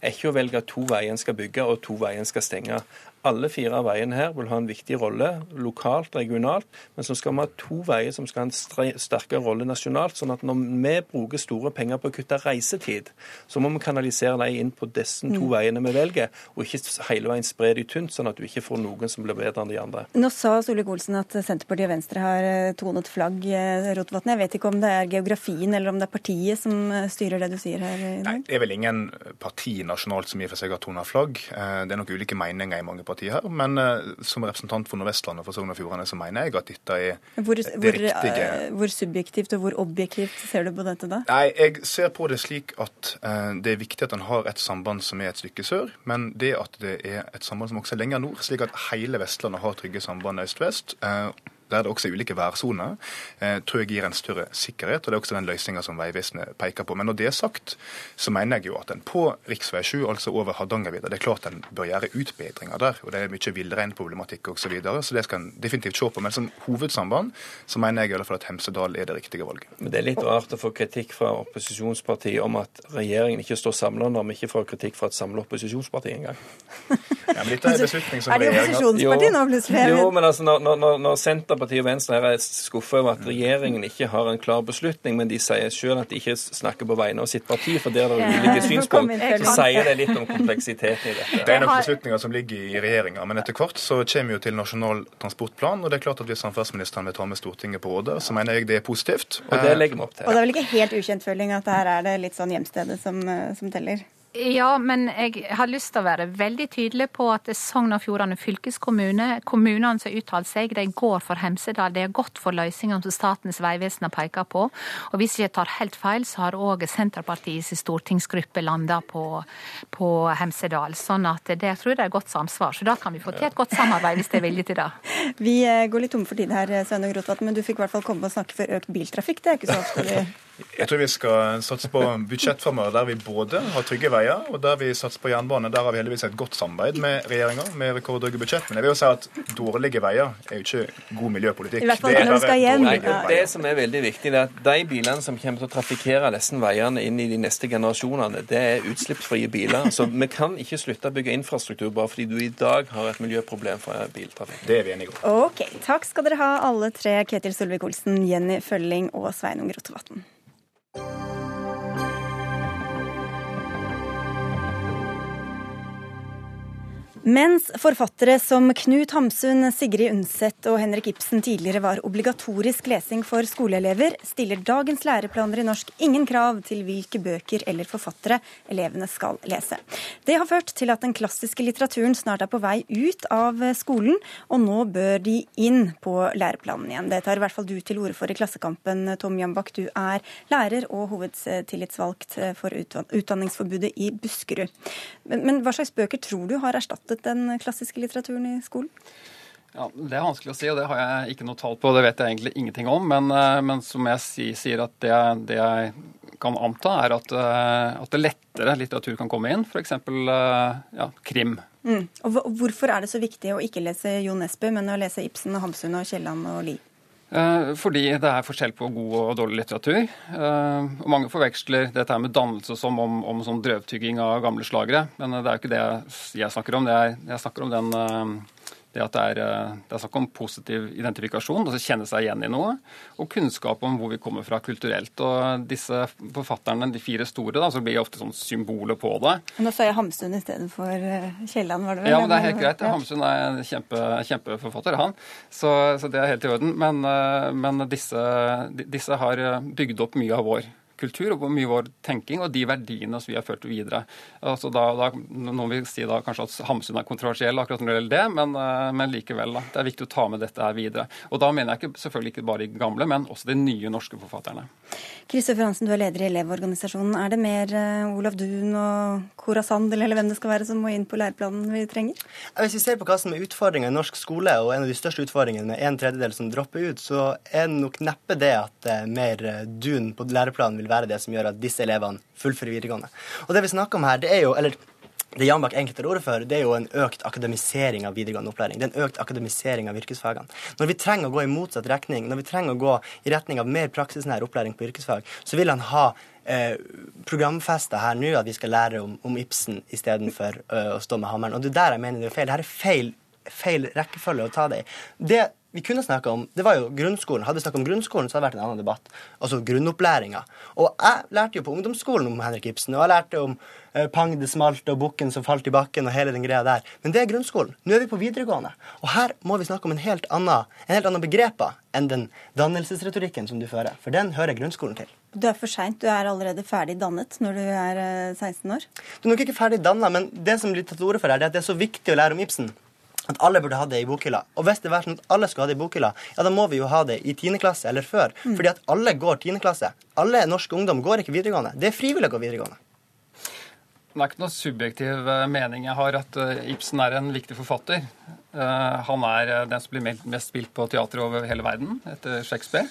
er ikke å velge to veier en skal bygge og to veier en skal stenge. Alle fire av veiene her vil ha en viktig rolle lokalt, regionalt, men så skal vi ha to veier som skal ha en sterkere rolle nasjonalt. sånn at når vi bruker store penger på å kutte reisetid, så må vi kanalisere dem inn på disse to mm. veiene vi velger, og ikke hele veien spre de tynt, sånn at du ikke får noen som blir bedre enn de andre. Nå sa Solvik-Olsen at Senterpartiet og Venstre har eh, tonet flagg, eh, Rotevatn. Jeg vet ikke om det er geografien eller om det er partiet som eh, styrer det du sier her i dag? Nei, det er vel ingen parti nasjonalt som i og for seg har tonet flagg. Det er nok ulike meninger i mange partier partiet her. Men uh, som representant for Nordvestlandet og for Sogn og Fjordane, så mener jeg at dette er hvor, det hvor, riktige uh, Hvor subjektivt og hvor objektivt ser du på dette da? Nei, Jeg ser på det slik at uh, det er viktig at en har et samband som er et stykke sør, men det at det er et samband som også er lenger nord, slik at hele Vestlandet har trygge samband øst-vest der det også er ulike værsoner, eh, tror jeg gir en større sikkerhet. og Det er også den løsninga som Vegvesenet peker på. Men når det er sagt, så mener jeg jo at en på rv. 7, altså over Hardangervidda, det er klart en bør gjøre utbedringer der. og Det er mye villreinproblematikk osv. Så, videre, så det skal en definitivt se på. Men som hovedsamband så mener jeg i alle fall at Hemsedal er det riktige valget. Men Det er litt rart å få kritikk fra opposisjonspartiet om at regjeringen ikke står samla når vi ikke får kritikk fra et samla opposisjonsparti engang. ja, men dette er en beslutning som Er det opposisjonsparti nå plutselig? Jo, men altså når, når, når Senter Senterpartiet og Venstre her er skuffa over at regjeringen ikke har en klar beslutning, men de sier selv at de ikke snakker på vegne av sitt parti, for der er det ulike synspunkt. Så sier det litt om kompleksiteten i dette. Det er nok beslutninger som ligger i regjeringa, men etter hvert så kommer vi jo til Nasjonal transportplan, og det er klart at hvis samferdselsministeren vil ta med Stortinget på rådet, så mener jeg det er positivt. Og det legger vi opp til. Og det er vel ikke helt ukjent føling at her er det litt sånn hjemstedet som, eh, som teller? Ja, men jeg har lyst til å være veldig tydelig på at Sogn og Fjordane fylkeskommune, kommunene som har uttalt seg, de går for Hemsedal. De har gått for løsningene som Statens vegvesen har pekt på. Og hvis jeg tar helt feil, så har òg Senterpartiets stortingsgruppe landa på, på, Hemsedal. Sånn at det tror jeg det er godt samsvar. Så da kan vi få til et godt samarbeid hvis det er vilje til det. Vi eh, går litt tomme for tid her, Sveinung Rotevatn, men du fikk i hvert fall komme og snakke for økt biltrafikk. Det er ikke så ofte Jeg tror vi skal satse på budsjett framover der vi både har trygge veier, og der vi satser på jernbane. Der har vi heldigvis et godt samarbeid med regjeringa, med rekordhøye budsjett. Men jeg vil jo si at dårlige veier er jo ikke god miljøpolitikk. I hvert fall når skal hjem. Nei, det som er veldig viktig, er at de bilene som kommer til å trafikkere disse veiene inn i de neste generasjonene, det er utslippsfrie biler. Så vi kan ikke slutte å bygge infrastruktur bare fordi du i dag har et miljøproblem fra biltrafikk. Det er vi enige om. Ok, Takk skal dere ha alle tre, Ketil Solvik-Olsen, Jenny Følling og Sveinung Rotevatn. thank you Mens forfattere som Knut Hamsun, Sigrid Undset og Henrik Ibsen tidligere var obligatorisk lesing for skoleelever, stiller dagens læreplaner i norsk ingen krav til hvilke bøker eller forfattere elevene skal lese. Det har ført til at den klassiske litteraturen snart er på vei ut av skolen, og nå bør de inn på læreplanen igjen. Det tar i hvert fall du til orde for i Klassekampen, Tom Jambak. Du er lærer og hovedtillitsvalgt for Utdanningsforbudet i Buskerud. Men, men hva slags bøker tror du har erstattet mistet den klassiske litteraturen i skolen? Ja, Det er vanskelig å si, og det har jeg ikke noe tall på. Det vet jeg egentlig ingenting om. Men, eh, men som jeg sier, at det, det, jeg kan anta, er at, eh, at det lettere litteratur kan komme inn. F.eks. Eh, ja, krim. Mm. Og Hvorfor er det så viktig å ikke lese Jo Nesbø, men å lese Ibsen og Hamsun og Kielland og Lie? Fordi det er forskjell på god og dårlig litteratur. Og mange forveksler dette med dannelse som om, om sånn drøvtygging av gamle slagere. Men det er jo ikke det jeg snakker om. Er, jeg snakker om den det at det er, eh, det er, snakk om positiv identifikasjon, altså kjenne seg igjen i noe, og kunnskap om hvor vi kommer fra kulturelt. Og disse forfatterne, de fire store, da, så blir ofte sånn symboler på det. Nå sa jeg Hamsun i stedet for eh, Kielland, var det vel? Ja, men det er helt greit. Hamsun er en kjempe, kjempeforfatter, han. Så, så, det er helt i orden. Men, eh, men disse, disse har bygd opp mye av vår kultur og hvor mye vår tenking og de verdiene som vi har ført videre. Altså da, da, noen vil si da kanskje at Hamsun er kontroversiell akkurat når det gjelder det, men, eh, men likevel. Da. Det er viktig å ta med dette her videre. Og da mener jeg ikke, selvfølgelig ikke bare de gamle, men også de nye norske forfatterne. Kristoffer Hansen, du er leder i Elevorganisasjonen. Er det mer uh, Olav Duun og Cora Sandel eller hvem det skal være som må inn på læreplanen vi trenger? Hvis vi ser på hva som er utfordringa i norsk skole, og en av de største utfordringene med en tredjedel som dropper ut, så er det nok neppe det at uh, mer Duun på læreplanen vil være det som gjør at disse elevene fullfører videregående. Og det vi snakker om her, det er jo, eller det Jan Bach egentlig tar ordet for, det er jo en økt akademisering av videregående opplæring. Det er en økt akademisering av yrkesfagene. Når vi trenger å gå i motsatt retning, når vi trenger å gå i retning av mer praksisnær opplæring på yrkesfag, så vil han ha eh, programfesta her nå at vi skal lære om, om Ibsen istedenfor uh, å stå med hammeren. Og det er der jeg mener det er feil. Dette er feil, feil rekkefølge å ta det i. Det vi kunne snakka om, det var jo grunnskolen. Hadde vi snakka om grunnskolen, så hadde det vært en annen debatt. Altså grunnopplæringa. Og jeg lærte jo på ungdomsskolen om Henrik Ibsen, og jeg lærte om eh, Pang det smalt og bukken som falt i bakken og hele den greia der. Men det er grunnskolen. Nå er vi på videregående. Og her må vi snakke om en helt annen, en helt annen begreper enn den dannelsesretorikken som du fører. For den hører grunnskolen til. Du er for seint. Du er allerede ferdig dannet når du er 16 eh, år. Du er nok ikke ferdig danna, men det som blir tatt til orde for her, er at det er så viktig å lære om Ibsen at alle burde ha det i bokhylla. Og hvis det var sånn at alle skulle ha det i bokhylla, ja, da må vi jo ha det i 10. klasse eller før. Mm. Fordi at alle går 10. klasse. Alle norske ungdom går ikke videregående. Det er frivillig å gå videregående. Det er ikke noe subjektiv eh, mening jeg har at eh, Ibsen er en viktig forfatter. Eh, han er den som blir mest spilt på teater over hele verden etter Shakespeare.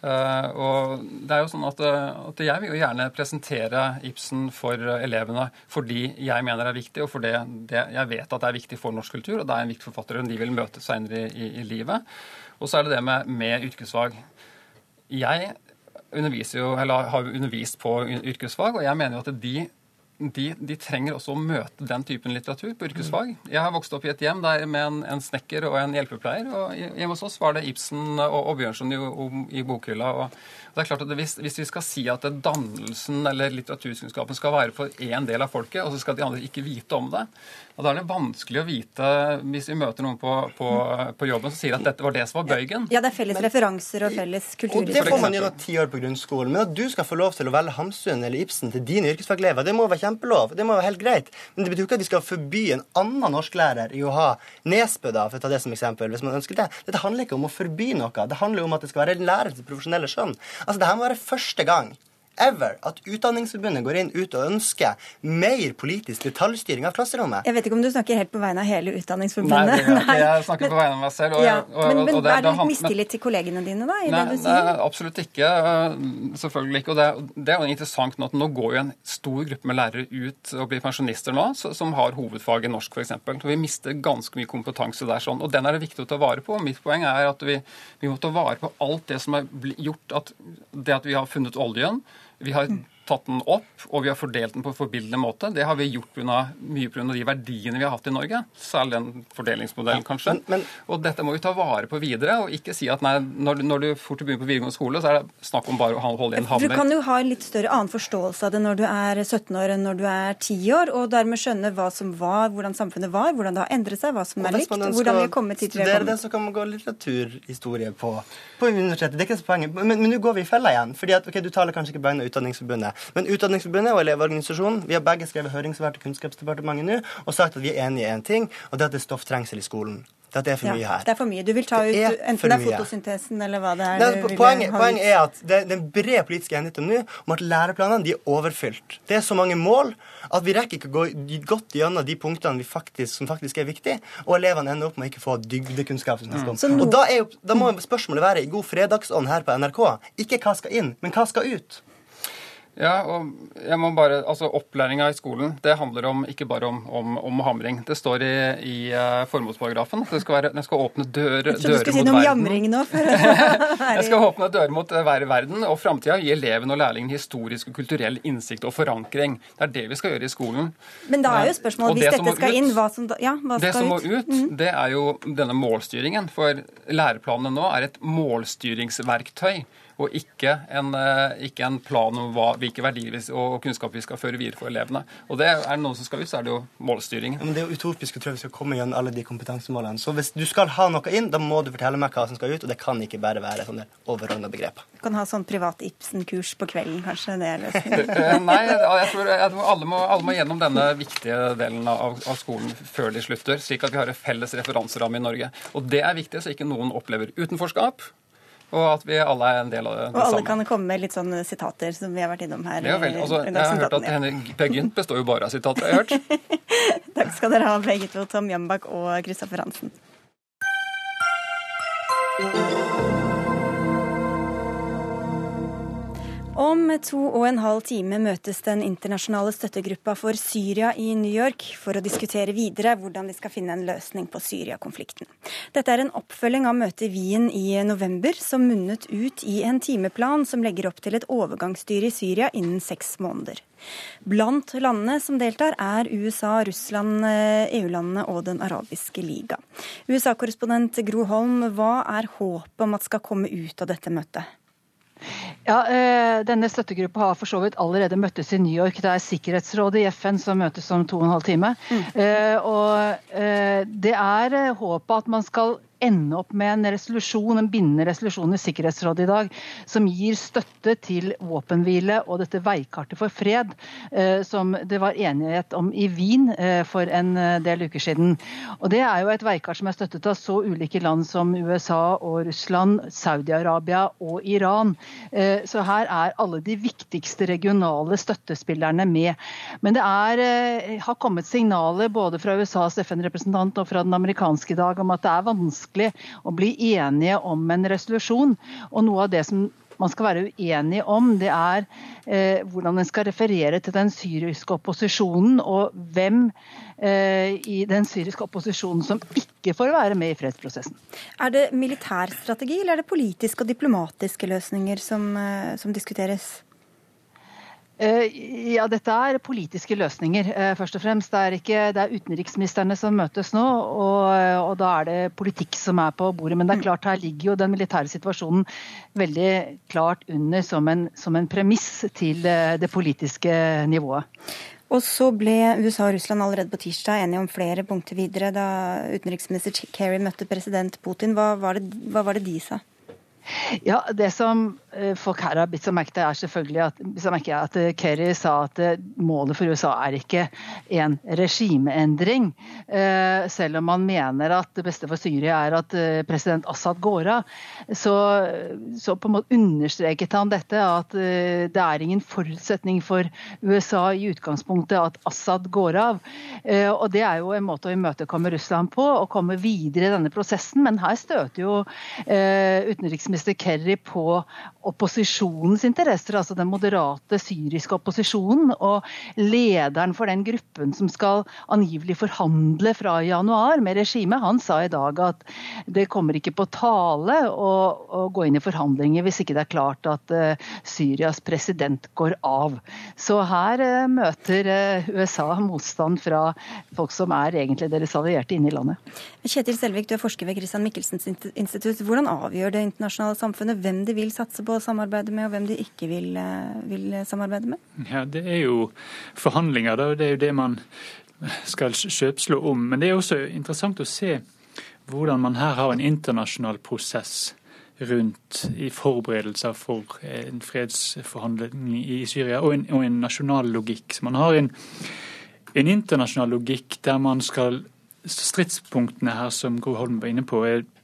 Uh, og det er jo sånn at, eh, at, Jeg vil jo gjerne presentere Ibsen for elevene fordi jeg mener det er viktig, og fordi jeg vet at det er viktig for norsk kultur, og det er en viktig forfatter de vil møte senere i, i, livet. Og så er det det med, med yrkesfag. Jeg jo, har undervist på yrkesfag, og jeg mener jo at de de, de, trenger også å møte den typen litteratur på yrkesfag. Jeg har vokst opp i et hjem der med en, en snekker og en hjelpepleier. og Hjemme hos oss var det Ibsen og, og Bjørnson i, i bokhylla. og det er klart at hvis, hvis, vi skal si at dannelsen eller litteraturkunnskapen skal være for én del av folket, og så skal de andre ikke vite om det, og Da er det vanskelig å vite, hvis vi møter noen på, på, på jobben som sier at dette var det som var bøygen. Ja, det er felles men, referanser og felles kultur. Og Det får man gjennom ti år på grunnskolen. Men at du skal få lov til å velge Hamsun eller Ibsen til dine yrkesfaglever, det må være kjempelov. Det må være helt greit. Men det betyr ikke at vi skal forby en annen norsklærer i å ha Nesbø, da, for å ta det som eksempel, hvis man ønsker det. Dette handler ikke om å forby noe. Det handler om at det skal være en lærer til profesjonelle skjønn. Altså, det her må være første gang ever at Utdanningsforbundet går inn ut og ønsker mer politisk detaljstyring av klasserommet. Jeg vet ikke om du snakker helt på vegne av hele Utdanningsforbundet. Nei, nei. jeg snakker men, på vegne av meg selv. Og, ja, og, og, men, men det, er det litt mistillit til kollegene dine, da? i nei, det du sier? Nei, absolutt ikke. Selvfølgelig ikke. Og det, det, er jo interessant nå at nå går jo en stor gruppe med lærere ut og blir pensjonister nå, som har hovedfag i norsk f.eks. Vi mister ganske mye kompetanse der. sånn, Og den er det viktig å ta vare på. Mitt poeng er at vi, vi må ta vare på alt det som har gjort at det at vi har funnet oljen, vi har tatt den opp, og vi har fordelt den på en forbilledlig måte. Det har vi gjort på mye pga. de verdiene vi har hatt i Norge. Særlig den fordelingsmodellen, kanskje. Men, men, og dette må vi ta vare på videre, og ikke si at nei, når, når du fort begynner på videregående skole, så er det snakk om bare å holde igjen havner. Du kan jo ha en litt større annen forståelse av det når du er 17 år enn når du er 10 år, og dermed skjønne hva som var, hvordan samfunnet var, hvordan det har endret seg, hva som er likt, hvordan vi har kommet hit vi har kommet. Det så kan man gå litteraturhistorie på, på universitetet. Det er ikke så poenget. Men nå går vi i fella igjen. fordi at, ok, Du taler kanskje ikke på vegne av Utdanningsforbundet. Men Utdanningsforbundet og Elevorganisasjonen vi har begge skrevet høringssvar til Kunnskapsdepartementet nå og sagt at vi er enige i én en ting, og det er at det er stofftrengsel i skolen. Det er for ja, mye her. Det er for mye. Du vil ta ut enten det er fotosyntesen eller hva det er Nei, du poenget, poenget er at det, det er en bred politisk enighet om nå om at læreplanene de er overfylt. Det er så mange mål at vi rekker ikke å gå godt gjennom de punktene faktisk, som faktisk er viktige, og elevene ender opp med å ikke få dybdekunnskap. Mm. Og da, jo, da må spørsmålet være i god fredagsånd her på NRK. Ikke hva skal inn, men hva skal ut? Ja, og jeg må bare, altså Opplæringa i skolen det handler om, ikke bare om, om, om hamring. Det står i, i uh, formålsparagrafen at det skal være, den skal åpne dør, dører mot verden. Jeg trodde du si noe om jamring nå. jeg [LAUGHS] skal åpne dører mot hver verden og framtida. Gi eleven og lærlingen historisk og kulturell innsikt og forankring. Det er det vi skal gjøre i skolen. Men da er jo spørsmålet, hvis dette skal ut, inn, hva som, ja, hva skal ut? Det som må ut, mm. det er jo denne målstyringen. For læreplanene nå er et målstyringsverktøy. Og ikke en, eh, ikke en plan om hva, hvilke verdier og kunnskap vi skal føre videre for elevene. Og det er det noen som skal ut, så er det jo målstyringen. Men Det er jo utopisk å tro vi skal komme gjennom alle de kompetansemålene. Så hvis du skal ha noe inn, da må du fortelle meg hva som skal ut, og det kan ikke bare være sånne overordna begreper. Du kan ha sånn privat Ibsen-kurs på kvelden, kanskje? Det er løsningen? [LAUGHS] Eh, nei, jeg tror, jeg tror alle, må, alle, må, gjennom denne viktige delen av, av, skolen før de slutter, slik at vi har en felles referanseramme i Norge. Og det er viktig, så ikke noen opplever utenforskap. Og at vi alle er en del av det, det Og alle samme. kan komme med litt sånne sitater som vi har vært innom her. Ja, vel, altså, jeg har hørt at Henrik Per Gynt består jo bare av sitater, jeg har hørt. [LAUGHS] Takk skal dere ha, begge to, Tom Jambak og Kristoffer Hansen. Om to og en halv time møtes den internasjonale støttegruppa for Syria i New York for å diskutere videre hvordan de skal finne en løsning på Syria-konflikten. Dette er en oppfølging av møtet i Wien i november, som munnet ut i en timeplan som legger opp til et overgangsstyre i Syria innen seks måneder. Blant landene som deltar, er USA, Russland, EU-landene og Den arabiske liga. USA-korrespondent Gro Holm, hva er håpet om at skal komme ut av dette møtet? Ja, eh, Denne støttegruppa har for så vidt allerede møttes i New York. Det er Sikkerhetsrådet i FN som møtes om to og en halv time. Mm. Eh, og eh, Det er håpet at man skal ende opp med en resolusjon, en bindende resolusjon i Sikkerhetsrådet i dag som gir støtte til våpenhvile og dette veikartet for fred eh, som det var enighet om i Wien eh, for en eh, del uker siden. Og Det er jo et veikart som er støttet av så ulike land som USA og Russland, Saudi-Arabia og Iran. Så her er alle de viktigste regionale støttespillerne med. Men det er, har kommet signaler både fra USAs FN-representant og fra den amerikanske i dag om at det er vanskelig vanskelig å bli enige om en resolusjon. Og noe av det som man skal være uenig om, det er eh, hvordan en skal referere til den syriske opposisjonen, og hvem eh, i den syriske opposisjonen som ikke får være med i fredsprosessen. Er det militærstrategi eller er det politiske og diplomatiske løsninger som, eh, som diskuteres? Eh, ja, dette er politiske løsninger, eh, først og fremst. Det er, ikke, det er utenriksministrene som møtes nå, og, og, da er det politikk som er på bordet. Men det er klart, her ligger jo den militære situasjonen veldig klart under som en, som en premiss til eh, det politiske nivået. Og så ble USA og Russland allerede på tirsdag enige om flere punkter videre da utenriksminister Kerry møtte president Putin. Hva var det, hva var det de sa? Ja, Det som eh, folk her har bitt seg merke til, er selvfølgelig at, at eh, Kerry sa at eh, målet for USA er ikke en regimeendring. Selv om man mener at det beste for Syria er at president Assad går av, så, så på en måte understreket han dette, at det er ingen forutsetning for USA i utgangspunktet at Assad går av. Og Det er jo en måte å imøtekomme Russland på, og komme videre i denne prosessen. Men her støter jo utenriksministeren utenriksminister Kerry på opposisjonens interesser, altså den moderate syriske opposisjonen. Og lederen for den gruppen som skal angivelig forhandle fra januar med regimet, han sa i dag at det kommer ikke på tale å, å gå inn i forhandlinger hvis ikke det er klart at uh, Syrias president går av. Så her uh, møter uh, USA motstand fra folk som er egentlig deres allierte inne i landet. Kjetil Selvik, du er forsker ved Christian Michelsens institutt. Hvordan avgjør det internasjonale samfunnet hvem de vil satse på å samarbeide med, og hvem de ikke vil, eh, vil samarbeide med? Ja, Det er jo forhandlinger, da. Det er jo det man skal kjøpslå om. Men det er også interessant å se hvordan man her har en internasjonal prosess rundt i forberedelser for en fredsforhandling i Syria, og en, og en nasjonal logikk. Så man har en, en internasjonal logikk der man skal Stridspunktene her som Gro Holm var inne på, er Eh,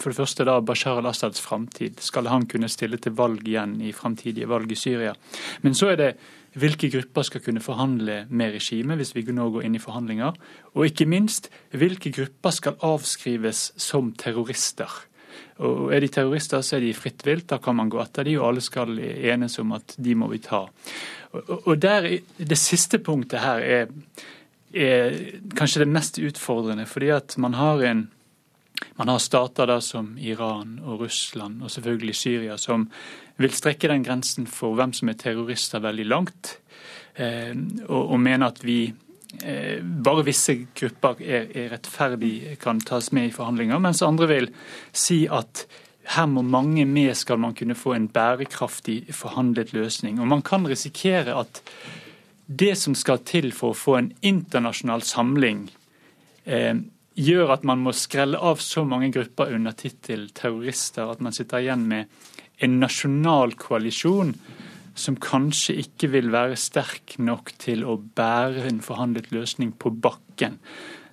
for det første da Bashar al-Assads framtid. Skal han kunne stille til valg igjen i framtidige valg i Syria? Men så er det hvilke grupper skal kunne forhandle med regimet hvis vi nå går inn i forhandlinger? Og ikke minst, hvilke grupper skal avskrives som terrorister? Og Er de terrorister, så er de fritt vilt. Da kan man gå etter de, og alle skal enes om at de må vi ta. Og der, Det siste punktet her er, er kanskje det mest utfordrende, fordi at man har en man har stater da som Iran og Russland og selvfølgelig Syria som vil strekke den grensen for hvem som er terrorister, veldig langt. Eh, og, og mener at vi eh, bare visse grupper er, er rettferdig kan tas med i forhandlinger, mens andre vil si at her må mange med skal man kunne få en bærekraftig forhandlet løsning. Og man kan risikere at det som skal til for å få en internasjonal samling, eh, gjør at man må skrelle av så mange grupper under tittel terrorister at man sitter igjen med en nasjonal koalisjon som kanskje ikke vil være sterk nok til å bære en forhandlet løsning på bakken.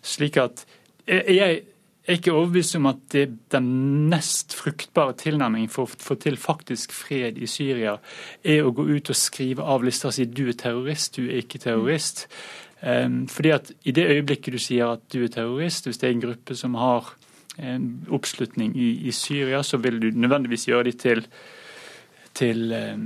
Slik at jeg er ikke overbevist om at det den nest fruktbare tilnærmingen for å få til faktisk fred i Syria, er å gå ut og skrive av lister og si du er terrorist, du er ikke terrorist. Um, fordi at I det øyeblikket du sier at du er terrorist, hvis det er en gruppe som har en oppslutning i, i Syria, så vil du nødvendigvis gjøre de til til eh,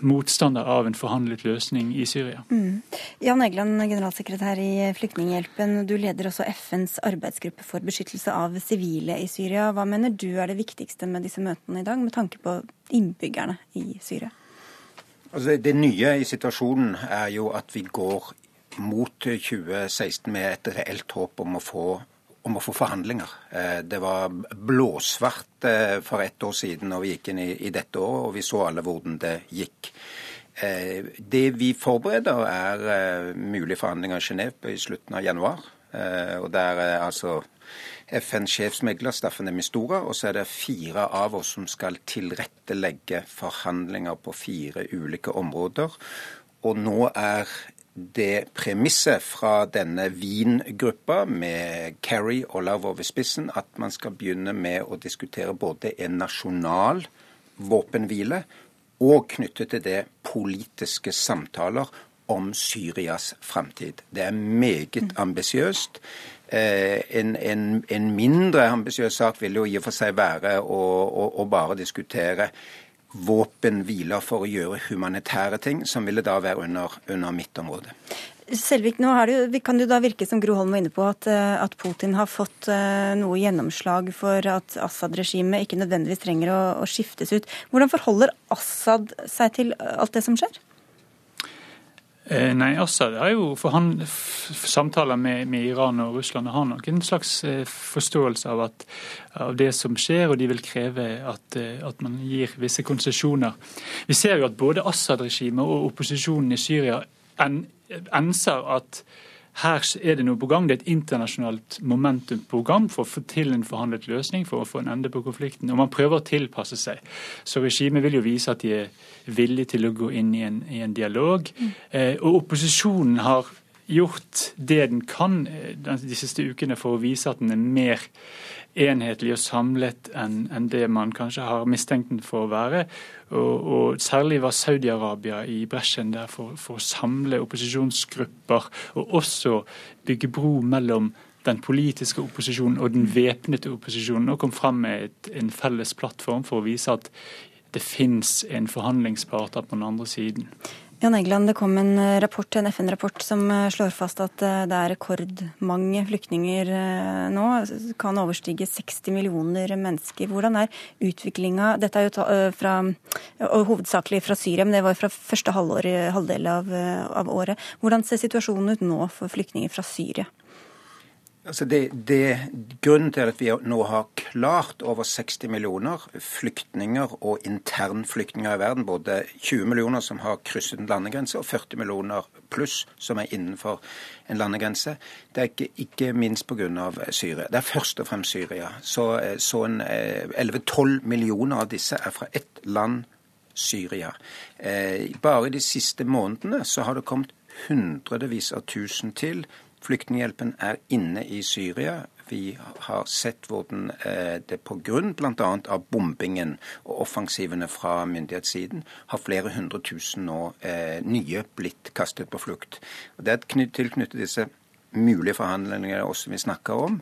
motstander av en forhandlet løsning i Syria. Mm. Jan Egeland, generalsekretær i Flyktninghjelpen. Du leder også FNs arbeidsgruppe for beskyttelse av sivile i Syria. Hva mener du er det viktigste med disse møtene i dag, med tanke på innbyggerne i Syria? Altså, det nye i situasjonen er jo at vi går mot 2016 med et reelt håp om å få om å få forhandlinger. Eh, det var blåsvart eh, for ett år siden når vi gikk inn i, dette året, og vi så alle hvordan det gikk. Eh, det vi forbereder, er mulige forhandlinger i Genéve i slutten av januar. Og der er altså FNs sjefsmegler Staffan de Mistura, og så er det fire av oss som skal tilrettelegge forhandlinger på fire ulike områder. Og nå er det premisset fra denne Wien-gruppa, med Kerry og Lavrov i spissen, at man skal begynne med å diskutere både en nasjonal våpenhvile og knyttet til det politiske samtaler om Syrias framtid. Det er meget mm. ambisiøst. Eh, en, en, en, mindre ambisiøs sak vil jo i og for seg være å, å, å bare diskutere våpenhviler for å gjøre humanitære ting, som ville da være under, under mitt område. Selvik, nå det, kan det da virke som Gro Holm var inne på, at, eh, at Putin har fått uh, noe gjennomslag for at Assad-regimet ikke nødvendigvis trenger å, å skiftes ut. Hvordan forholder Assad seg til alt det som skjer? Eh, nei, Assad har jo samtaler med, med, Iran og Russland og har nok en slags eh, forståelse av, at, av, det som skjer, og de vil kreve at, eh, at man gir visse konsesjoner. Vi ser jo at både Assad-regimet og opposisjonen i Syria en, enser at her er det noe på gang. Det er et internasjonalt momentum-program for å få til en forhandlet løsning, for å få en ende på konflikten. Og man prøver å tilpasse seg. Så regimet vil jo vise at de er villige til å gå inn i en, i en dialog. Mm. Eh, og opposisjonen har gjort det den kan eh, de siste ukene for å vise at den er mer enhetlig og samlet enn en det man kanskje har mistenkt den for å være. Og, og Særlig var Saudi-Arabia i bresjen der for, for, å samle opposisjonsgrupper, og også bygge bro mellom den politiske opposisjonen og den væpnede opposisjonen, og kom fram med et, en felles plattform for å vise at det fins en forhandlingspartner på den andre siden. Jan Egeland, det kom en eh, rapport, en FN-rapport som eh, slår fast at eh, det er rekordmange flyktninger nå. Kan overstige 60 millioner mennesker. Hvordan er utviklinga Dette er jo fra, hovedsakelig fra Syria, men det var fra første halvår, halvdel av, av året. Hvordan ser situasjonen ut nå for flyktninger fra Syria? Altså det, det, grunnen til at vi nå har klart over 60 millioner flyktninger og internflyktninger i verden, både 20 millioner som har krysset en landegrense, og 40 millioner pluss som er innenfor en landegrense, det er ikke, ikke minst pga. Syria. Det er først og fremst Syria. Så, så 11-12 eh, millioner av disse er fra ett land, Syria. Eh, bare de siste månedene så har det kommet hundrevis av tusen til Flyktninghjelpen er inne i Syria. Vi har sett hvordan eh, det pga. bl.a. av bombingen og offensivene fra myndighetssiden har flere hundre tusen nå eh, nye blitt kastet på flukt. Det er tilknyttet disse mulige forhandlingene også vi snakker om.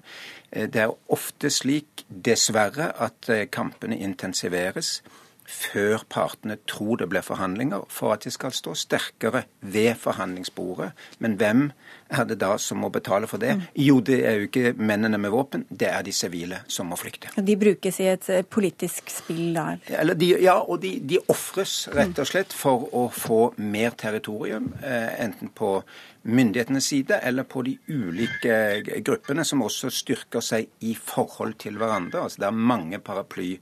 Eh, det er ofte slik, dessverre, at kampene intensiveres før partene tror det blir forhandlinger, for at de skal stå sterkere ved forhandlingsbordet. Men hvem er det da som må betale for det? Mm. Jo, det er jo ikke mennene med våpen, det er de sivile som må flykte. De brukes i et politisk spill da? De, ja, og de, de ofres rett og slett for å få mer territorium, enten på myndighetenes side eller på de ulike gruppene, som også styrker seg i forhold til hverandre. Altså, det er mange paraply,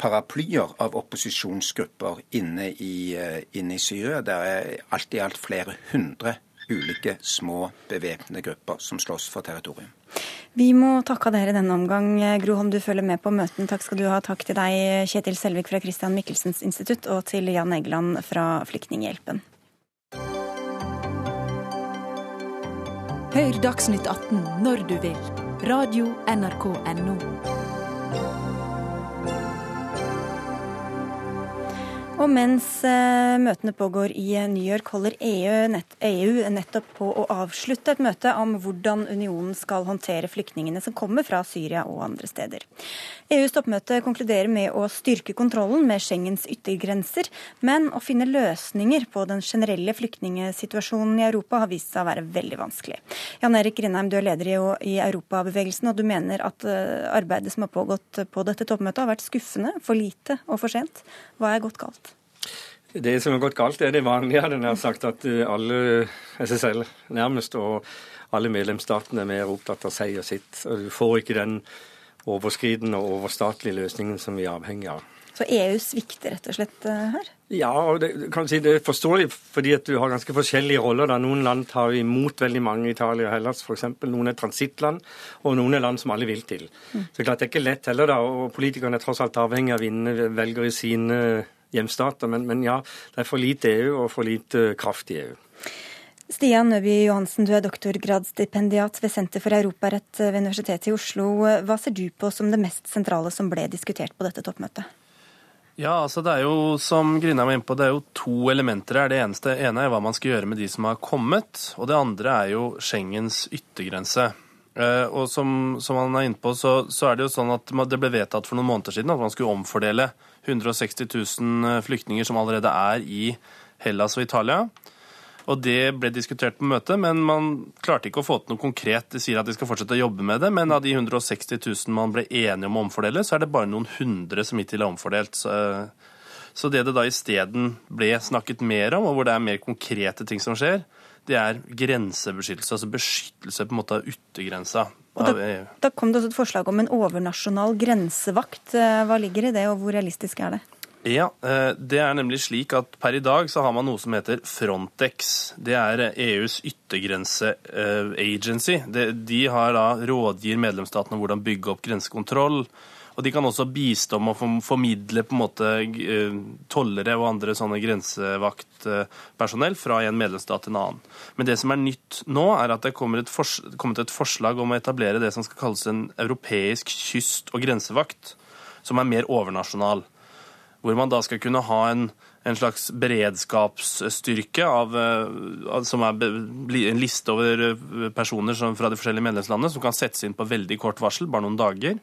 paraplyer av opposisjonsgrupper inne i, eh, inne i Syria. Det er alt i alt flere hundre ulike små bevæpnede grupper som slåss for territorium. Vi må takke dere denne omgang. Gro Holm, du følger med på møten. Takk skal du ha. Takk til deg, Kjetil Selvik fra Christian Michelsens institutt, og til Jan Egeland fra Flyktninghjelpen. Hør Dagsnytt 18 når du vil. Radio NRK Radio.nrk.no. Og mens eh, møtene pågår i New York, holder EU, nett, EU, nettopp på å avslutte et møte om hvordan unionen skal håndtere flyktningene som kommer fra Syria og andre steder. EUs toppmøte konkluderer med å styrke kontrollen med Schengens yttergrenser, men å finne løsninger på den generelle flyktningsituasjonen i Europa har vist seg å være veldig vanskelig. Jan Erik Grindheim, du er leder i Europabevegelsen, og du mener at eh, arbeidet som har pågått på dette toppmøtet har vært skuffende, for lite og for sent. Hva er gått galt? Det som har gått galt, er det vanlige, hadde jeg sagt. At eh, alle SSL nærmest og alle medlemsstatene er mer opptatt av seg og sitt. Og du får ikke den overskridende og overstatlige løsningen som vi er avhengig av. Så EU svikter rett og slett eh, her? Ja, og det, kan si, det er forståelig fordi at du har ganske forskjellige roller. Da. Noen land tar imot veldig mange, Italia og Hellas f.eks. Noen er transittland, og noen er land som alle vil til. Mm. Så klart Det er ikke lett heller, da. Og politikerne er tross alt avhengig av å vinne velgere i sine hjemstater. Men, men, ja, det er for lite EU og for lite kraft i EU. Stian Nøby Johansen, du er doktorgradsstipendiat ved Senter for europarett ved Universitetet i Oslo. Hva ser du på som det mest sentrale som ble diskutert på dette toppmøtet? Ja, altså det er jo, som Grina var inne på, det er jo to elementer her. Det eneste ene er hva man skal gjøre med de som har kommet. Og det andre er jo Schengens yttergrense. Eh, og som, som han er inne på, så, så, er det jo sånn at det ble vedtatt for noen måneder siden at man skulle omfordele 160 000 eh, flyktninger som allerede er i Hellas og Italia. Og Det ble diskutert på møtet, men man klarte ikke å få til noe konkret. De sier at de skal fortsette å jobbe med det, men av de 160 000 man ble enige om å omfordele, så er det bare noen hundre som hittil er omfordelt. Så, så det det da isteden ble snakket mer om, og hvor det er mer konkrete ting som skjer, det er grensebeskyttelse, altså beskyttelse på en måte av yttergrensa. Da, da, kom det også et forslag om en overnasjonal grensevakt. Eh, hva ligger i det, og hvor realistisk er det? Ja, eh, Det er nemlig slik at per i dag så har man noe som heter Frontex. Det er EUs yttergrense-agency. De har da rådgir medlemsstatene hvordan bygge opp grensekontroll. Og de kan også bistå med å formidle på en måte eh, tollere og andre sånne grensevaktpersonell fra en medlemsstat til en annen. Men det som er nytt nå, er at det er kommet et forslag om å etablere det som skal kalles en europeisk kyst- og grensevakt, som er mer overnasjonal. Hvor man da skal kunne ha en, en slags beredskapsstyrke av, eh, som er en liste over eh, personer som, fra de forskjellige medlemslandene som kan settes inn på veldig kort varsel, bare noen dager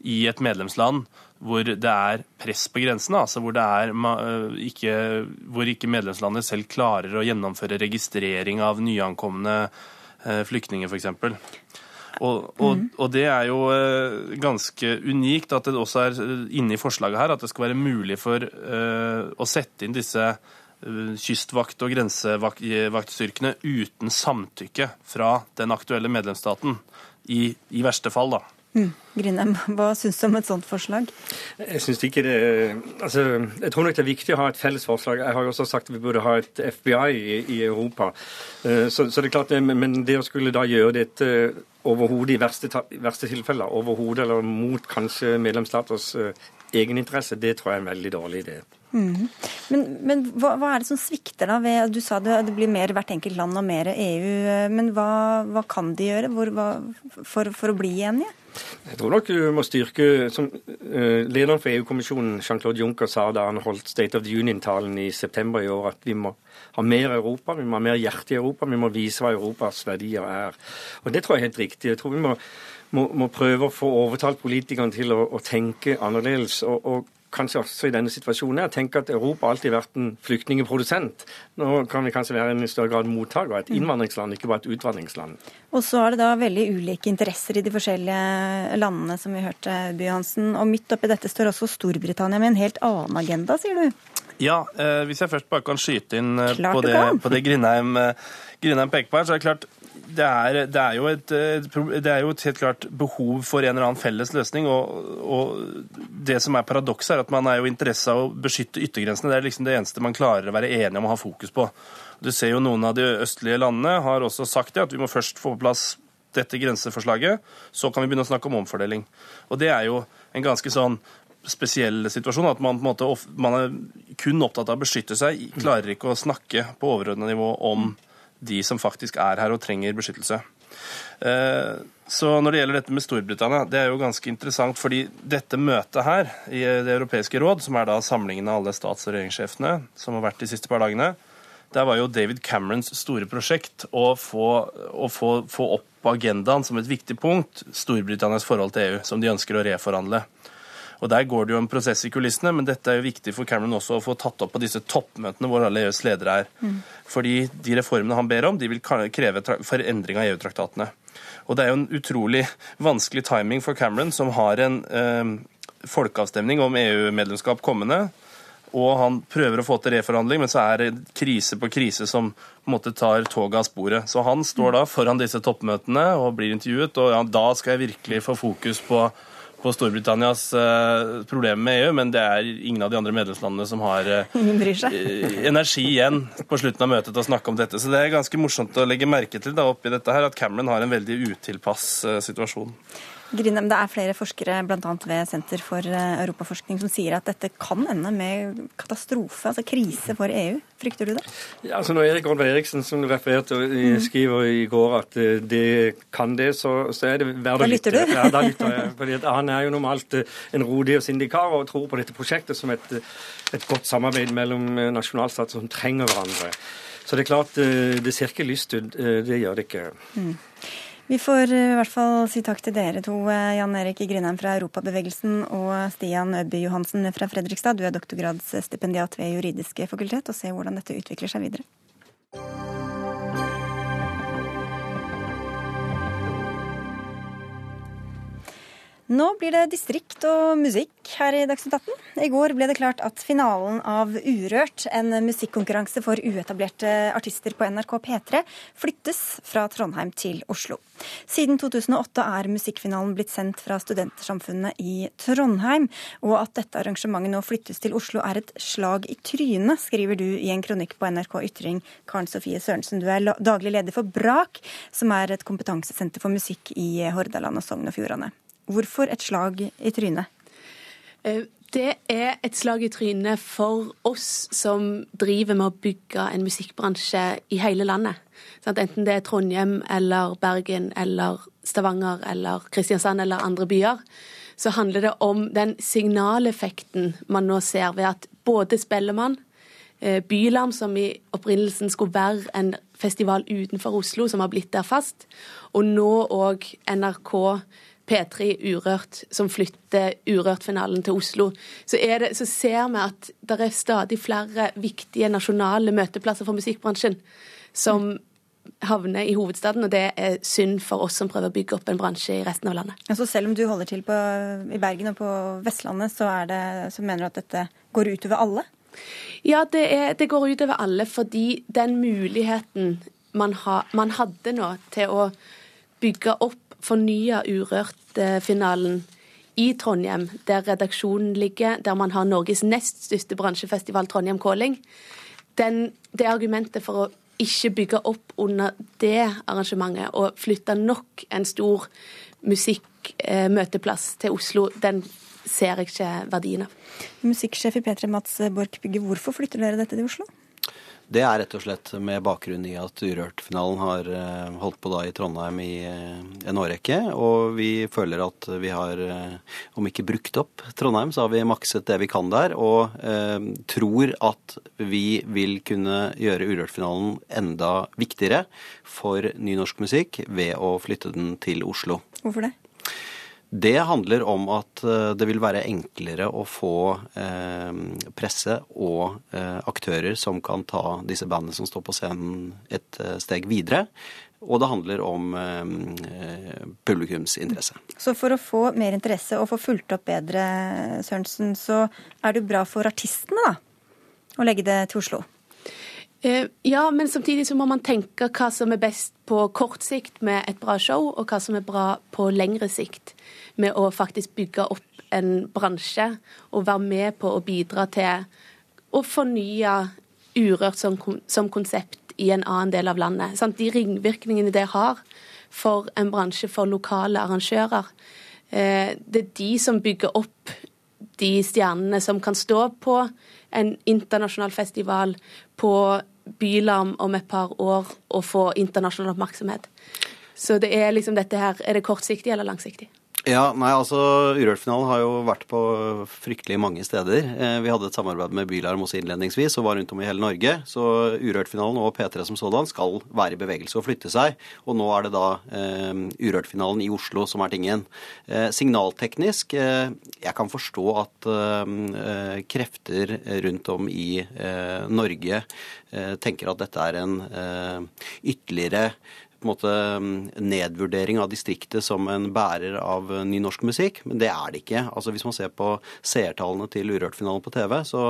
i et medlemsland hvor det er press på grensene, altså hvor, er, eh, ikke, hvor ikke medlemslandet selv klarer å gjennomføre registrering av nyankomne eh, flyktninger, f.eks. Og, og, mm. og, det er jo eh, ganske unikt at det også er inne i forslaget her at det skal være mulig for å sette inn disse kystvakt- og grensevaktstyrkene uten samtykke fra den aktuelle medlemsstaten. I, i verste fall, da. Mm. Grinem, hva syns du om et sånt forslag? Jeg synes ikke det altså, Jeg tror nok det er viktig å ha et felles forslag. Jeg har jo også sagt at vi burde ha et FBI i, i Europa. Uh, så, så, det er klart Men det å skulle da gjøre dette overhodet i verste, verste tilfeller, overhodet eller mot kanskje medlemsstaters uh, egeninteresse, det tror jeg er en veldig dårlig idé. Mm. Men, men hva, hva, er det som svikter da? Ved, du sa det, det, blir mer hvert enkelt land og mer EU. Eh, men hva, hva kan de gjøre Hvor, for, for å bli enige? Jeg tror nok du må styrke som uh, Lederen for EU-kommisjonen, Jean-Claude Juncker, sa da han holdt State of the Union-talen i september i år, at vi må ha mer Europa, vi må ha mer hjerte i Europa, vi må vise hva Europas verdier er. Og Det tror jeg er helt riktig. Jeg tror vi må, må, må prøve å få overtalt politikerne til å, å tenke annerledes. og, og kanskje også i denne situasjonen her, tenke at Europa alltid har vært en flyktningprodusent. Nå kan vi kanskje være en i større grad mottaker, et innvandringsland, ikke bare et utvandringsland. Og så er det da veldig ulike interesser i de forskjellige landene, som vi hørte, Byhansen. Og midt oppi dette står også Storbritannia med en helt annen agenda, sier du? Ja, eh, hvis jeg først bare kan skyte inn eh, på det, på det Grindheim, eh, Grindheim peker på her, så er det klart det er, det, er et, det er, jo et, helt klart behov for en eller annen felles løsning. Og, og det som er paradokset, er at man er jo interesse av å beskytte yttergrensene. Det er liksom det eneste man klarer å være enige om å ha fokus på. Du ser jo Noen av de østlige landene har også sagt det, at vi må først få på plass dette grenseforslaget. Så kan vi begynne å snakke om omfordeling. Og det er jo en ganske sånn spesiell situasjon. At man, på en måte, man er kun opptatt av å beskytte seg, klarer ikke å snakke på overordna nivå om de som faktisk er her og trenger beskyttelse. Eh, så når det gjelder dette med Storbritannia, det er jo ganske interessant, fordi dette møtet her i Det europeiske råd, som er da samlingen av alle stats- og regjeringssjefene som har vært de siste par dagene, der var jo David Camerons store prosjekt å få, å få, få opp agendaen som et viktig punkt Storbritannias forhold til EU, som de ønsker å reforhandle. Og Der går det jo en prosess i kulissene, men dette er jo viktig for Cameron også å få tatt opp på disse toppmøtene hvor alle EUs ledere er. Mm. Fordi de reformene han ber om, de vil kreve forendring av EU-traktatene. Og det er jo en utrolig vanskelig timing for Cameron, som har en eh, folkeavstemning om EU-medlemskap kommende. Og han prøver å få til reforhandling, men så er det krise på krise som på en måte tar toget av sporet. Så han står da foran disse toppmøtene og blir intervjuet, og ja, da skal jeg virkelig få fokus på på Storbritannias uh, problemer med EU, men det er ingen av de andre medlemslandene som har [LAUGHS] uh, energi igjen på slutten av møtet til å snakke om dette. Så det er ganske morsomt å legge merke til da, oppi dette her, at Cameron har en veldig utilpass uh, situasjon. Grinem, det er flere forskere bl.a. ved Senter for eh, europaforskning som sier at dette kan ende med katastrofe, altså krise for EU. Frykter du det? Ja, altså Når Erik Olve Eriksen som du refererte, mm. skriver i går at eh, det kan det, så, så er det verdt å lytte. Da lytter du? [LAUGHS] Ja, da lytter jeg. Fordi Han er jo normalt eh, en rodig og sindig kar og tror på dette prosjektet som et, et godt samarbeid mellom nasjonalstater som trenger hverandre. Så det er klart, det ser ikke lyst ut. Det gjør det ikke. Mm. Vi får eh, i hvert fall si takk til dere to, eh, Jan Erik Grindheim fra Europabevegelsen og Stian Øby Johansen fra Fredrikstad. Du er doktorgradsstipendiat ved Juridiske fakultet, og se hvordan dette utvikler seg videre. Nå blir det distrikt og musikk her i Dagsnytt 18. I går ble det klart at finalen av Urørt, en musikkonkurranse for uetablerte artister på NRK P3, flyttes fra Trondheim til Oslo. Siden 2008 er musikkfinalen blitt sendt fra Studentersamfunnet i Trondheim. Og at dette arrangementet nå flyttes til Oslo er et slag i trynet, skriver du i en kronikk på NRK Ytring. Karen Sofie Sørensen, du er daglig leder for BRAK, som er et kompetansesenter for musikk i Hordaland og Sogn og Fjordane. Hvorfor et slag i trynet? Eh, det er et slag i trynet for oss som driver med å bygge en musikkbransje i hele landet. Enten det er Trondheim eller Bergen eller Stavanger eller Kristiansand eller andre byer, så handler det om den signaleffekten man nå ser ved at både Spellemann, eh, Bylarm, som i opprinnelsen skulle være en festival utenfor Oslo, som har blitt der fast, og nå òg NRK P3 Urørt, som flytter Urørt-finalen til Oslo, så, det, så, ser vi at det er stadig flere viktige nasjonale møteplasser for musikkbransjen som havner i hovedstaden, og det er synd for oss som prøver å bygge opp en bransje i resten av landet. Altså selv om du holder til på, i Bergen og på Vestlandet, så, det, så mener du at dette går utover alle? Ja, det, er, det går utover alle fordi den muligheten man, ha, man hadde nå til å bygge opp fornya Urørt-finalen i Trondheim, der redaksjonen ligger, der man har Norges nest største bransjefestival, Trondheim Calling. Den, det argumentet for å ikke bygge opp under det arrangementet og flytte nok en stor musikkmøteplass til Oslo, den ser jeg ikke verdien av. Musikksjef i P3 Mats Borch Bygge, hvorfor flytter dere dette til Oslo? Det er rett og slett med bakgrunn i at Urørt-finalen har eh, holdt på da i Trondheim i eh, en årrekke. Og vi føler at vi har, eh, om ikke brukt opp Trondheim, så har vi makset det vi kan der. Og eh, tror at vi vil kunne gjøre Urørt-finalen enda viktigere for ny norsk musikk ved å flytte den til Oslo. Hvorfor det? Det handler om at det vil være enklere å få presse og aktører som kan ta disse bandene som står på scenen et steg videre. Og det handler om publikumsinteresse. Så for å få mer interesse og få fulgt opp bedre, Sørensen, så er det bra for artistene, da? Å legge det til Oslo? Eh, ja, men samtidig så må man tenke hva som er best på kort sikt med et bra show, og hva som er bra på lengre sikt med å faktisk bygge opp en bransje og være med på å bidra til å fornye Urørt som, som konsept i en annen del av landet. Sant? De ringvirkningene det har for en bransje, for lokale arrangører. Eh, det er de som bygger opp de stjernene som kan stå på en internasjonal festival på Bylarm om et par år og få internasjonal oppmerksomhet. Så det er liksom dette her, er det kortsiktig eller langsiktig? Ja, nei, altså Urørt-finalen har jo vært på fryktelig mange steder. Eh, vi hadde et samarbeid med Bylarm også innledningsvis og var rundt om i hele Norge. Så Urørt-finalen og P3 som sådan skal være i bevegelse og flytte seg. Og nå er det da eh, Urørt-finalen i Oslo som er tingen. Eh, signalteknisk eh, Jeg kan forstå at eh, krefter rundt om i Norge tenker at dette er en ytterligere måte mm, nedvurdering av distriktet som en bærer av ny norsk musikk, men det er det ikke. Altså Hvis man ser på seertallene til Urørt-finalen på TV, så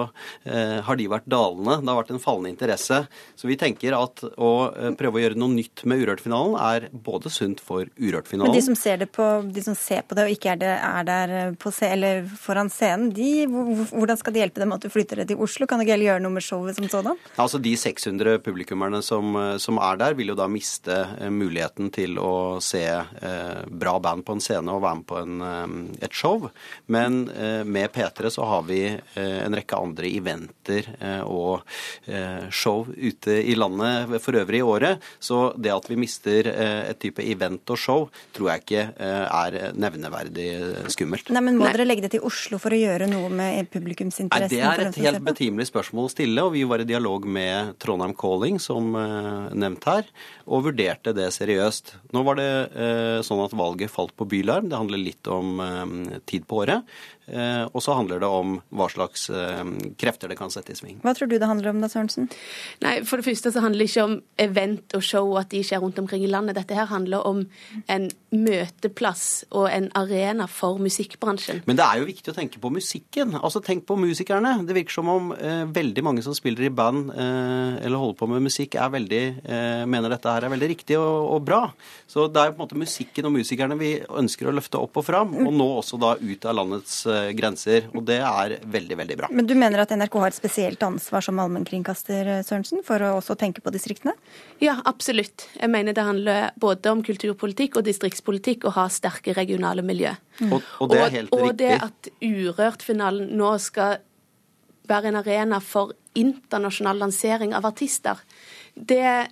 eh, har de vært dalende. Det har vært en fallende interesse. Så vi tenker at å eh, prøve å gjøre noe nytt med Urørt-finalen er både sunt for Urørt-finalen Men de som ser, på, de som ser på det og ikke er, det, er der på, eller foran scenen, de, hvordan skal det hjelpe dem at du flytter det til Oslo? Kan du ikke heller gjøre noe med showet som sådan? Altså De 600 publikummerne som, som er der, vil jo da miste Eh, muligheten til å se eh, bra band på en scene og være med på en, eh, et show. Men med P3 så har vi en rekke andre eventer og show ute i landet for øvrig i året. Så det at vi mister et type event og show, tror jeg ikke er nevneverdig skummelt. Nei, men Må dere legge det til Oslo for å gjøre noe med publikumsinteressen? Nei, Det er et helt betimelig spørsmål å stille, og vi var i dialog med Trondheim Calling, som nevnt her, og vurderte det seriøst. Nå var det eh, sånn at valget falt på Bylarm. Det handler litt om eh, tid på året. Eh, og så handler det om hva slags eh, krefter det kan sette i sving. Hva tror du det handler om da, Sørensen? Nei, For det første så handler det ikke om event og show at de skjer rundt omkring i landet. Dette her handler om en møteplass og en arena for musikkbransjen. Men det er jo viktig å tenke på musikken. Altså Tenk på musikerne. Det virker som om eh, veldig mange som spiller i band eh, eller holder på med musikk, er veldig, eh, mener dette her er veldig riktig og, og, bra. Så det er jo på en måte musikken og musikerne vi ønsker å løfte opp og fram, og nå også da ut av landets eh, grenser. Og det er veldig, veldig bra. Men du mener at NRK har et spesielt ansvar som allmennkringkaster, eh, Sørensen, for å også tenke på distriktene? Ja, absolutt. Jeg mener det handler både om kulturpolitikk og distriktspolitikk å ha sterke regionale miljø. Mm. Og, og, det er helt og, riktig. Og det at Urørt-finalen nå skal være en arena for internasjonal lansering av artister, det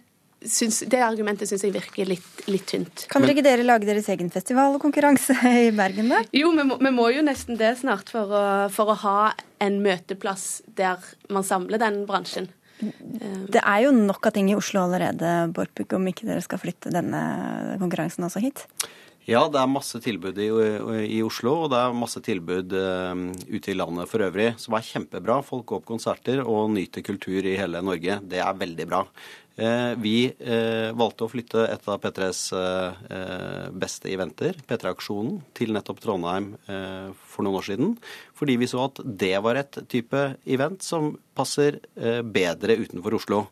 Syns, det argumentet syns jeg virker litt, litt, tynt. Kan dere ikke dere lage deres egen festival og konkurranse [LAUGHS] i Bergen, da? Jo, vi må, vi må jo nesten det snart for å, for å, ha en møteplass der man samler den bransjen. Det er jo nok av ting i Oslo allerede, Borpuk, om ikke dere skal flytte denne konkurransen også hit? Ja, det er masse tilbud i, i, Oslo, og det er masse tilbud uh, ute i landet for øvrig, som er kjempebra. Folk går på konserter og nyter kultur i hele Norge. Det er veldig bra. Uh, vi uh, valgte å flytte et av P3s beste eventer, P3-aksjonen, til nettopp Trondheim for noen år siden. Fordi vi så at det var et type event som passer bedre utenfor Oslo.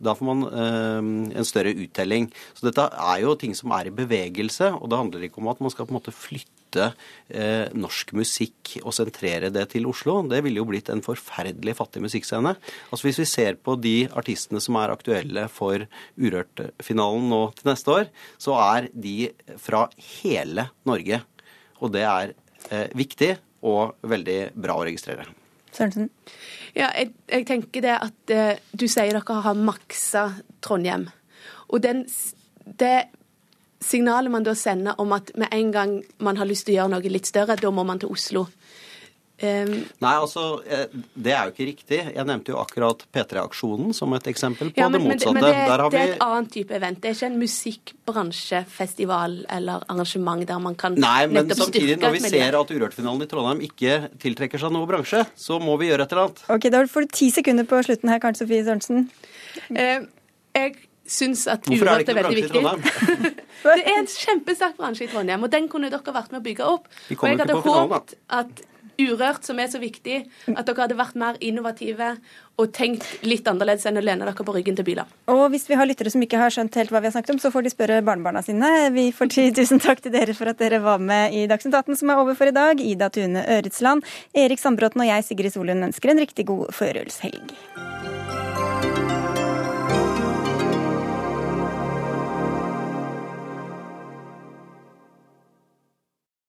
Da får man eh, en større uttelling. Så dette er jo ting som er i bevegelse, og det handler ikke om at man skal på en måte flytte eh, norsk musikk og sentrere det til Oslo. Det ville jo blitt en forferdelig fattig musikkscene. Altså Hvis vi ser på de artistene som er aktuelle for Urørt-finalen nå til neste år, så er de fra hele Norge. Og det er eh, viktig og veldig bra å registrere. Sørensen? Ja, jeg, jeg, tenker det at eh, du sier dere har maksa Trondheim. Og den, det signalet man da sender om at med en gang man har lyst til å gjøre noe litt større, da må man til Oslo. Um, Nei, altså, eh, det er jo ikke riktig. Jeg nevnte jo akkurat P3-aksjonen som et eksempel på ja, det men, det motsatte. men det, Der har det er vi et annet type event. Det er ikke en musikkbransjefestival eller arrangement der man kan Nei, men samtidig, når vi ser at Urørt-finalen i Trondheim ikke tiltrekker seg noe bransje, så må vi gjøre et eller annet. Ok, Da får du ti sekunder på slutten her, Karen Sofie Sørensen. Uh, jeg syns at er Urørt ikke er veldig bransje i viktig. [LAUGHS] det er en kjempesterk bransje i Trondheim, og den kunne dere vært med å bygge opp. Og jeg hadde håpet at Urørt, som er så viktig, at dere hadde vært mer innovative og tenkt litt annerledes enn å lene dere på ryggen til biler. Og hvis vi har lyttere som ikke har skjønt helt hva vi har snakket om, så får de spørre barnebarna sine. Vi får si tusen takk til dere for at dere var med i Dagsnytt 18, som er over for i dag. Ida Tune Øretsland, Erik Sandbråten og jeg, Sigrid Solund, ønsker en riktig god førjulshelg.